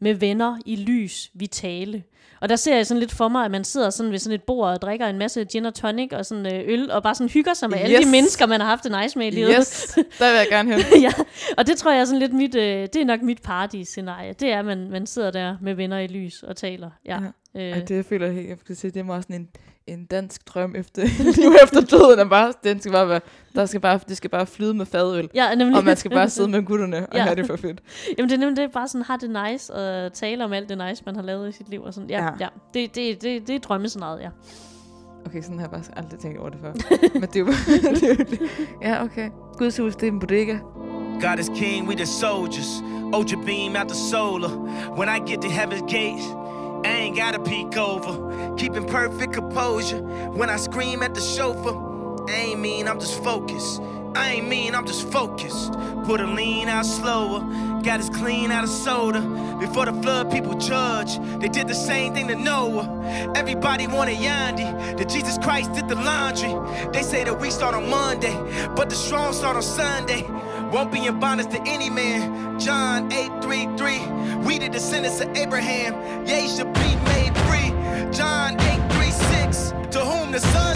med venner i lys, vi tale. Og der ser jeg sådan lidt for mig, at man sidder sådan ved sådan et bord og drikker en masse gin og tonic og sådan øh, øl, og bare sådan hygger sig med yes. alle de mennesker, man har haft det nice med i livet. Yes, der vil jeg gerne hen. ja, og det tror jeg er sådan lidt mit, øh, det er nok mit paradis-scenarie. Det er, at man, man sidder der med venner i lys og taler. Ja. Ja. Øh, Ej, det jeg føler jeg, jeg skal sige, det er meget sådan en, en dansk drøm efter liv efter døden. Er bare, den skal bare være, der skal bare, det skal bare flyde med fadøl. ja, nemlig. Og man skal bare sidde med gutterne og Ja. have det for fedt. Jamen det er nemlig det, bare sådan, har det nice, og tale om alt det nice, man har lavet i sit liv. Og sådan. Ja, Ja. ja. ja. Det, det, det, det er drømmescenariet, ja. Okay, sådan har jeg bare aldrig tænkt over det før. Men det er jo, det er jo det. Ja, okay. Guds hus, det er en bodega. God is king, we the soldiers. Ultra beam out the solar. When I get to heaven's gate, I ain't gotta peek over. Keeping perfect composure. When I scream at the chauffeur, I ain't mean, I'm just focused. I ain't mean, I'm just focused. Put a lean out slower. got us clean out of soda. Before the flood, people judge. They did the same thing to Noah. Everybody wanted Yandi. That Jesus Christ did the laundry. They say that we start on Monday, but the strong start on Sunday. Won't be in bondage to any man. John 8:33. We the descendants of Abraham. Ye should be made free. John 8:36. To whom the Son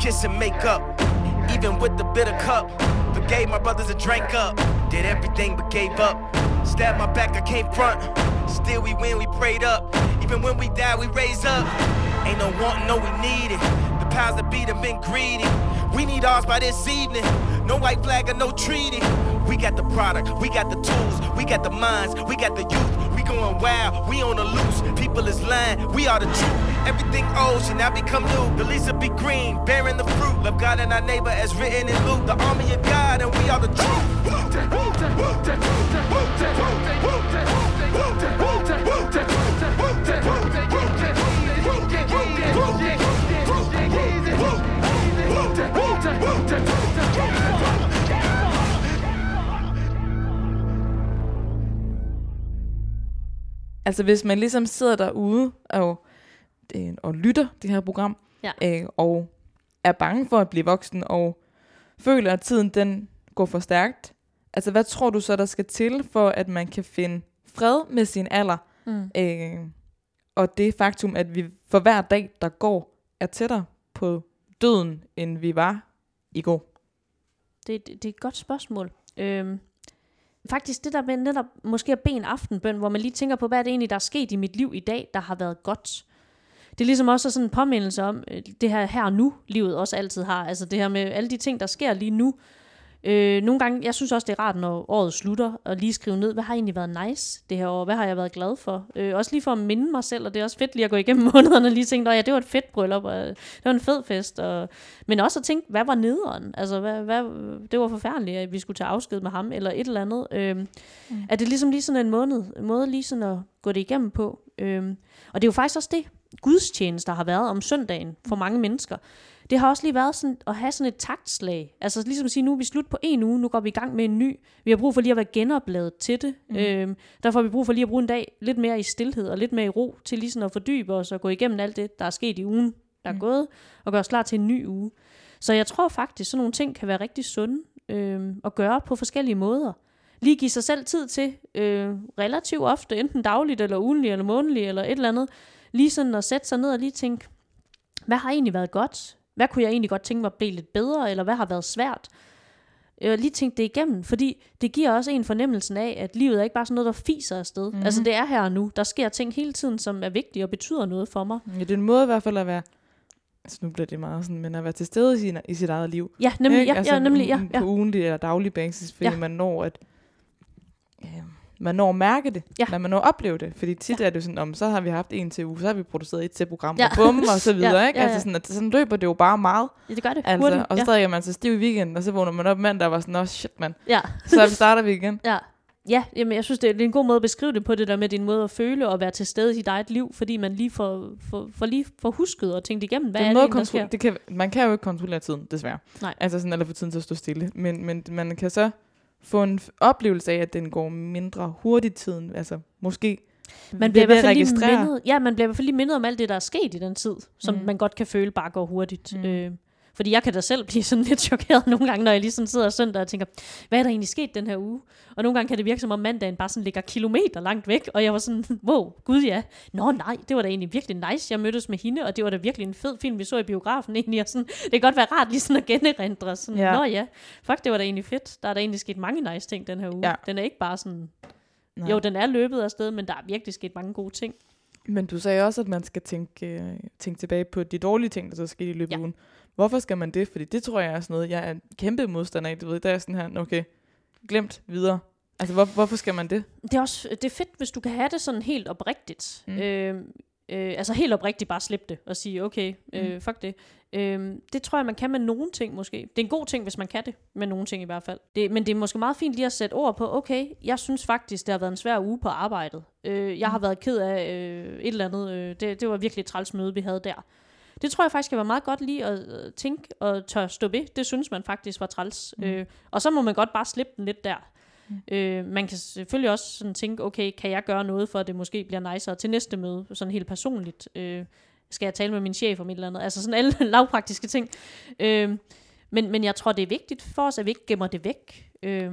Kiss and make up, even with the bitter cup, forgave my brothers and drank up, did everything but gave up. Stabbed my back, I came front. Still we win, we prayed up. Even when we die, we raise up. Ain't no wanting, no we need it. The powers that be them been greedy. We need ours by this evening. No white flag or no treaty. We got the product, we got the tools, we got the minds, we got the youth. Going wild, we on the loose. People is lying, we are the truth. Everything old should now become new. The leaves will be green, bearing the fruit. Love God and our neighbor as written in Luke. The army of God, and we are the truth. Altså hvis man ligesom sidder derude og, øh, og lytter det her program, Ja. øh, og er bange for at blive voksen, og føler, at tiden den går for stærkt, altså hvad tror du så, der skal til, for at man kan finde fred med sin alder, Mm. øh, og det faktum, at vi for hver dag, der går, er tættere på døden, end vi var i går? Det, det, det er et godt spørgsmål. Øhm, faktisk det der med netop måske at bede en aftenbøn, hvor man lige tænker på, hvad er det egentlig, der er sket i mit liv i dag, der har været godt. Det er ligesom også sådan en påmindelse om øh, det her her og nu, livet også altid har. Altså det her med alle de ting, der sker lige nu. Øh, nogle gange, jeg synes også, det er rart, når året slutter, at lige skrive ned, hvad har egentlig været nice det her år? Hvad har jeg været glad for? Øh, også lige for at minde mig selv, og det er også fedt lige at gå igennem månederne og lige tænke, "Nå ja, det var et fedt bryllup, og det var en fed fest. Og, men også at tænke, hvad var nederen? Altså, hvad, hvad, det var forfærdeligt, at vi skulle tage afsked med ham, eller et eller andet. Øhm, mm. Er det ligesom lige sådan en måned, måde lige sådan at gå det igennem på? Øhm, og det er jo faktisk også det, gudstjeneste der har været om søndagen for mange mennesker. Det har også lige været sådan at have sådan et taktslag. Altså ligesom at sige, nu er vi slut på en uge, nu går vi i gang med en ny. Vi har brug for lige at være genopladet til det. Mm. Øhm, derfor har vi brug for lige at bruge en dag lidt mere i stillhed og lidt mere i ro til lige sådan at fordybe os og gå igennem alt det, der er sket i ugen, der er Mm. gået, og gøre os klar til en ny uge. Så jeg tror faktisk, sådan nogle ting kan være rigtig sunde øh, at gøre på forskellige måder. Lige give sig selv tid til, øh, relativt ofte, enten dagligt eller ugenligt eller månedligt eller et eller andet, lige sådan at sætte sig ned og lige tænke, hvad har egentlig været godt? Hvad kunne jeg egentlig godt tænke mig at blive lidt bedre, eller hvad har været svært? Øh, lige tænke det igennem, fordi det giver også en fornemmelsen af, at livet er ikke bare sådan noget, der fiser afsted. Mhm. Mm-hmm. Altså det er her og nu. Der sker ting hele tiden, som er vigtige og betyder noget for mig. Ja, det er en måde i hvert fald at være, altså nu bliver det meget sådan, men at være til stede i, sin, i sit eget liv. Ja, nemlig. Ikke? Ja, altså, ja, nemlig. Ja, På ja. ugenlig eller daglig basis, fordi Ja. ja. man når at øh, man når at mærke det, Ja. ja. man når at opleve det, fordi tit ja. er det jo sådan, om så har vi haft en til uge, så har vi produceret et til program, Ja. ja. og bum, og så videre, Ja, ikke? ja, ja. Altså sådan, at sådan løber det jo bare meget, ja, det gør det. altså, Hurtigt. og så ja. strikker man sig stiv i weekenden, og så vågner man op mandag og var sådan, åh shit mand, ja. så starter vi igen. Ja, ja jamen, jeg synes, det er, en god måde at beskrive det på, det der med din måde at føle og være til stede i sit eget liv, fordi man lige får, får, får lige får husket og tænkt igennem, hvad det er er det, der sker. det kan, man kan jo ikke kontrollere tiden, desværre. Nej. Altså sådan, eller få tiden til at stå stille. Men, men man kan så få en oplevelse af, at den går mindre hurtigt tiden. Altså måske Man bliver i hvert fald lige mindet, ja, man bliver i hvert fald lige mindet om alt det, der er sket i den tid, som Mm. man godt kan føle bare går hurtigt. Mm. Øh, Fordi jeg kan da selv blive sådan lidt chokeret nogle gange, når jeg lige sådan sidder søndag og tænker, hvad er der egentlig sket den her uge? Og nogle gange kan det virke som om mandagen bare sådan ligger kilometer langt væk, og jeg var sådan, wow, gud ja. Nå nej, det var da egentlig virkelig nice, jeg mødtes med hende, og det var da virkelig en fed film, vi så i biografen egentlig, og sådan, det kan godt være rart lige sådan at generindre, sådan, Ja. nå ja, fuck, det var da egentlig fedt. Der er da egentlig sket mange nice ting den her uge. Ja. Den er ikke bare sådan, Nej. jo, den er løbet afsted, men der er virkelig sket mange gode ting. Men du sagde også, at man skal tænke, øh, tænke tilbage på de dårlige ting, der så skete i løbet af Ja. ugen. Hvorfor skal man det? Fordi det tror jeg er sådan noget, jeg er en kæmpe modstander af. Du ved, der er sådan her, okay, glemt videre. Altså, hvor, hvorfor skal man det? det er også det er fedt, hvis du kan have det sådan helt oprigtigt. Mm. Mm. Øh, øh, altså helt oprigtigt bare slippe det og sige, okay, øh, Mm. fuck det. Øh, det tror jeg, man kan med nogle ting måske. Det er en god ting, hvis man kan det, med nogle ting i hvert fald. Det, men det er måske meget fint lige at sætte ord på, okay, jeg synes faktisk, det har været en svær uge på arbejdet. Øh, jeg har været ked af øh, et eller andet. Øh, det, det var virkelig et træls møde, vi havde der. Det tror jeg faktisk kan være meget godt lige at øh, tænke og tør stå ved. Det synes man faktisk var træls. Mm. Mm. Øh, og så må man godt bare slippe den lidt der. Øh, man kan selvfølgelig også sådan tænke, okay, kan jeg gøre noget for, at det måske bliver nicer til næste møde, sådan helt personligt. Øh, skal jeg tale med min chef om et eller andet? Altså sådan alle lavpraktiske ting. Øh, men, men jeg tror, det er vigtigt for os, at vi ikke gemmer det væk. Øh,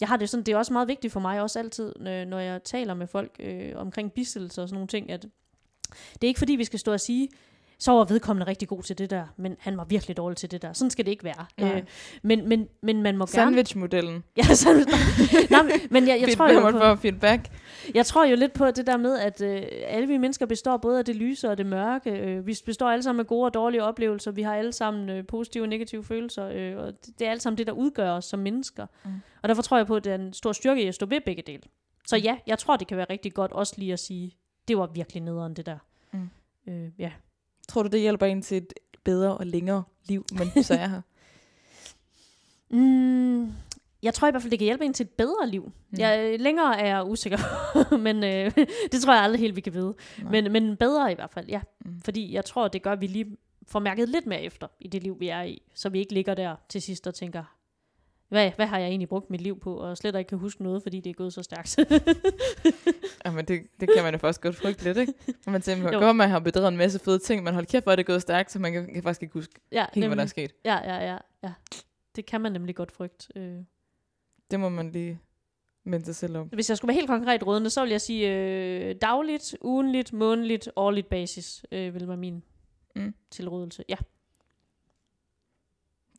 jeg har det sådan, det er også meget vigtigt for mig også altid, når jeg taler med folk øh, omkring bisættelse og sådan nogle ting, at det er ikke fordi, vi skal stå og sige, så var vedkommende rigtig god til det der, men han var virkelig dårlig til det der. Sådan skal det ikke være. Øh, men, men, men man må gerne... Sandwich-modellen. Ja, sådan, nej, men- jeg, jeg, tror jo på, for feedback. jeg tror jo lidt på det der med, at øh, alle vi mennesker består både af det lyse og det mørke. Øh, vi består alle sammen af gode og dårlige oplevelser. Vi har alle sammen øh, positive og negative følelser. Øh, og det, det er alt sammen det, der udgør os som mennesker. Mm. Mm. Og derfor tror jeg på, at det er en stor styrke i at stå ved begge dele. Så ja, jeg tror, det kan være rigtig godt også lige at sige, det var virkelig nederen det der. Mm. Øh, ja. Tror du, det hjælper en til et bedre og længere liv, men så er her? Mm, jeg tror i hvert fald, det kan hjælpe en til et bedre liv. Mm. Jeg, længere er jeg usikker, men øh, det tror jeg aldrig helt, vi kan vide. Nej. Men, men bedre i hvert fald, ja. Mm. Fordi jeg tror, det gør, at vi lige får mærket lidt mere efter i det liv, vi er i. Så vi ikke ligger der til sidst og tænker, hvad, hvad har jeg egentlig brugt mit liv på, og slet ikke kan huske noget, fordi det er gået så stærkt. Jamen, det, det kan man jo faktisk godt frygte lidt, ikke? Man tænker, Jo. godt, man har bedrevet en masse fede ting, men hold kæft, hvor er det gået stærkt, så man kan, kan faktisk ikke huske ja, helt, hvad der er sket. ja, ja, ja, ja. Det kan man nemlig godt frygte. Øh. Det må man lige minde sig selv om. Hvis jeg skulle være helt konkret rådende, så vil jeg sige øh, dagligt, ugenligt, månedligt, årligt basis, øh, vil være min mm. tilrådelse. Ja.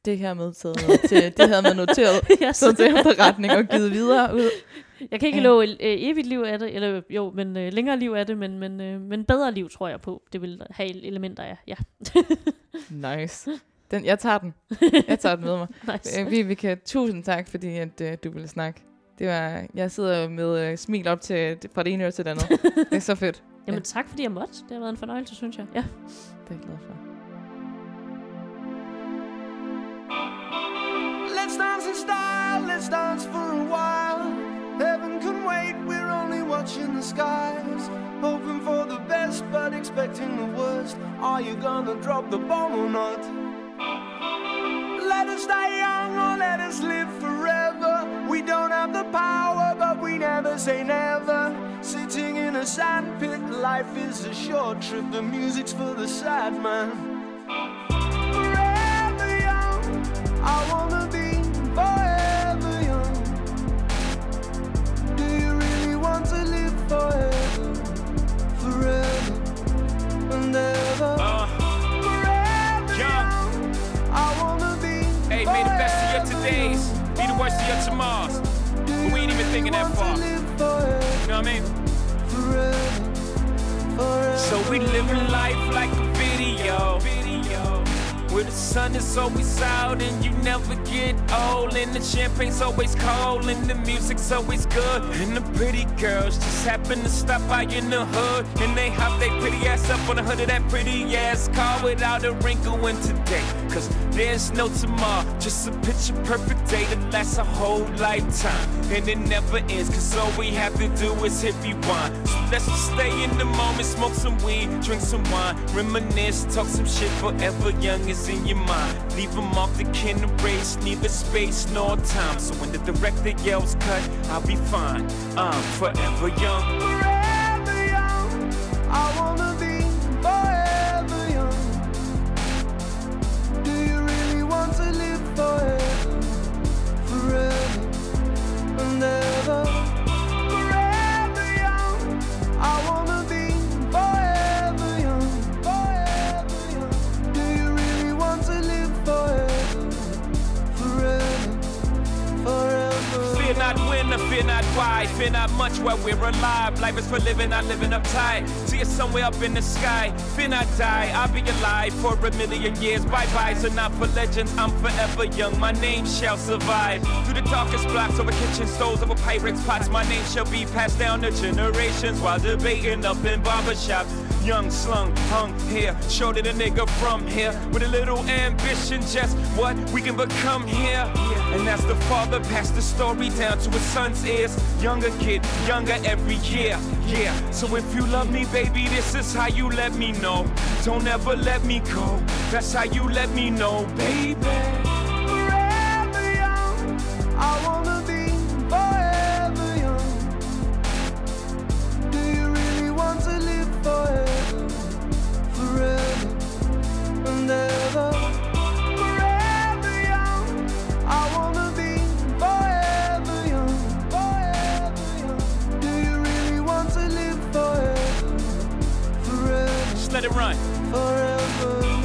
Det her med taget til, det havde man noteret yes. så til efterretning og givet videre ud. Jeg kan ikke Ja. love øh, evigt liv af det, eller jo, men øh, længere liv af det, men, men, øh, men bedre liv tror jeg på. Det vil have elementer af, ja. Nice. Den, jeg tager den. Jeg tager den med mig. nice. Øh, Vibeke, tusind tak, fordi at, øh, du ville snakke. Det var, jeg sidder med øh, smil op til, fra det ene øre til det andet. Det er så fedt. Jamen tak, fordi jeg måtte. Det har været en fornøjelse, synes jeg. Ja. Det er jeg glad for. Let's dance in style, let's dance for a while. Heaven can wait, we're only watching the skies. Hoping for the best, but expecting the worst. Are you gonna drop the bomb or not? Let us die young or let us live forever. We don't have the power, but we never say never. Sitting in a sandpit, life is a short trip. The music's for the sad man. Forever young, I wanna be forever? You know what I mean? So we living life like a video. Where the sun is always out and you never get old. And the champagne's always cold and the music's always good. And the pretty girls just happen to stop by in the hood. And they hop their pretty ass up on the hood of that pretty ass car without a wrinkle in today. Cause there's no tomorrow, just a picture perfect day that lasts a whole lifetime. And it never ends, cause all we have to do is hit rewind. So let's just stay in the moment, smoke some weed, drink some wine, reminisce, talk some shit forever young is in your mind. Leave them off the kin race, neither space nor time. So when the director yells cut, I'll be fine. I'm forever young. Life and not much while we're alive. Life is for living, not living uptight. See us somewhere up in the sky. Fear not die, I'll be alive for a million years. Bye bye, so not for legends. I'm forever young. My name shall survive. Through the darkest blocks over kitchen stoves, over pirates' pots. My name shall be passed down to generations while debating up in barbershops. Young, slung, hung here, shorter the nigga from here. With a little ambition, just what we can become here. And that's the father passed the story down to his son's ears. Younger kid, younger every year. Yeah, so if you love me, baby, this is how you let me know. Don't ever let me go. That's how you let me know, baby. Let it run.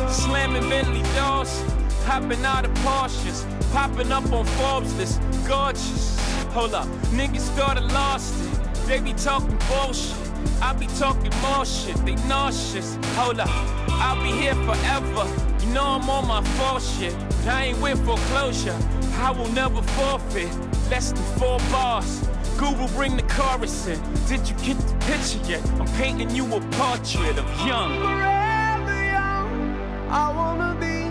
Slamming Bentley doors, hopping out of Porsches, popping up on Forbes list, gorgeous. Hold up, niggas started lost it. They be talking bullshit. I be talking more shit. They nauseous. Hold up, I'll be here forever. You know I'm on my full shit, but I ain't with foreclosure. I will never forfeit. Less than four bars. Google bring the chorus in. Did you get the picture yet? I'm painting you a portrait of young. Forever young, I wanna be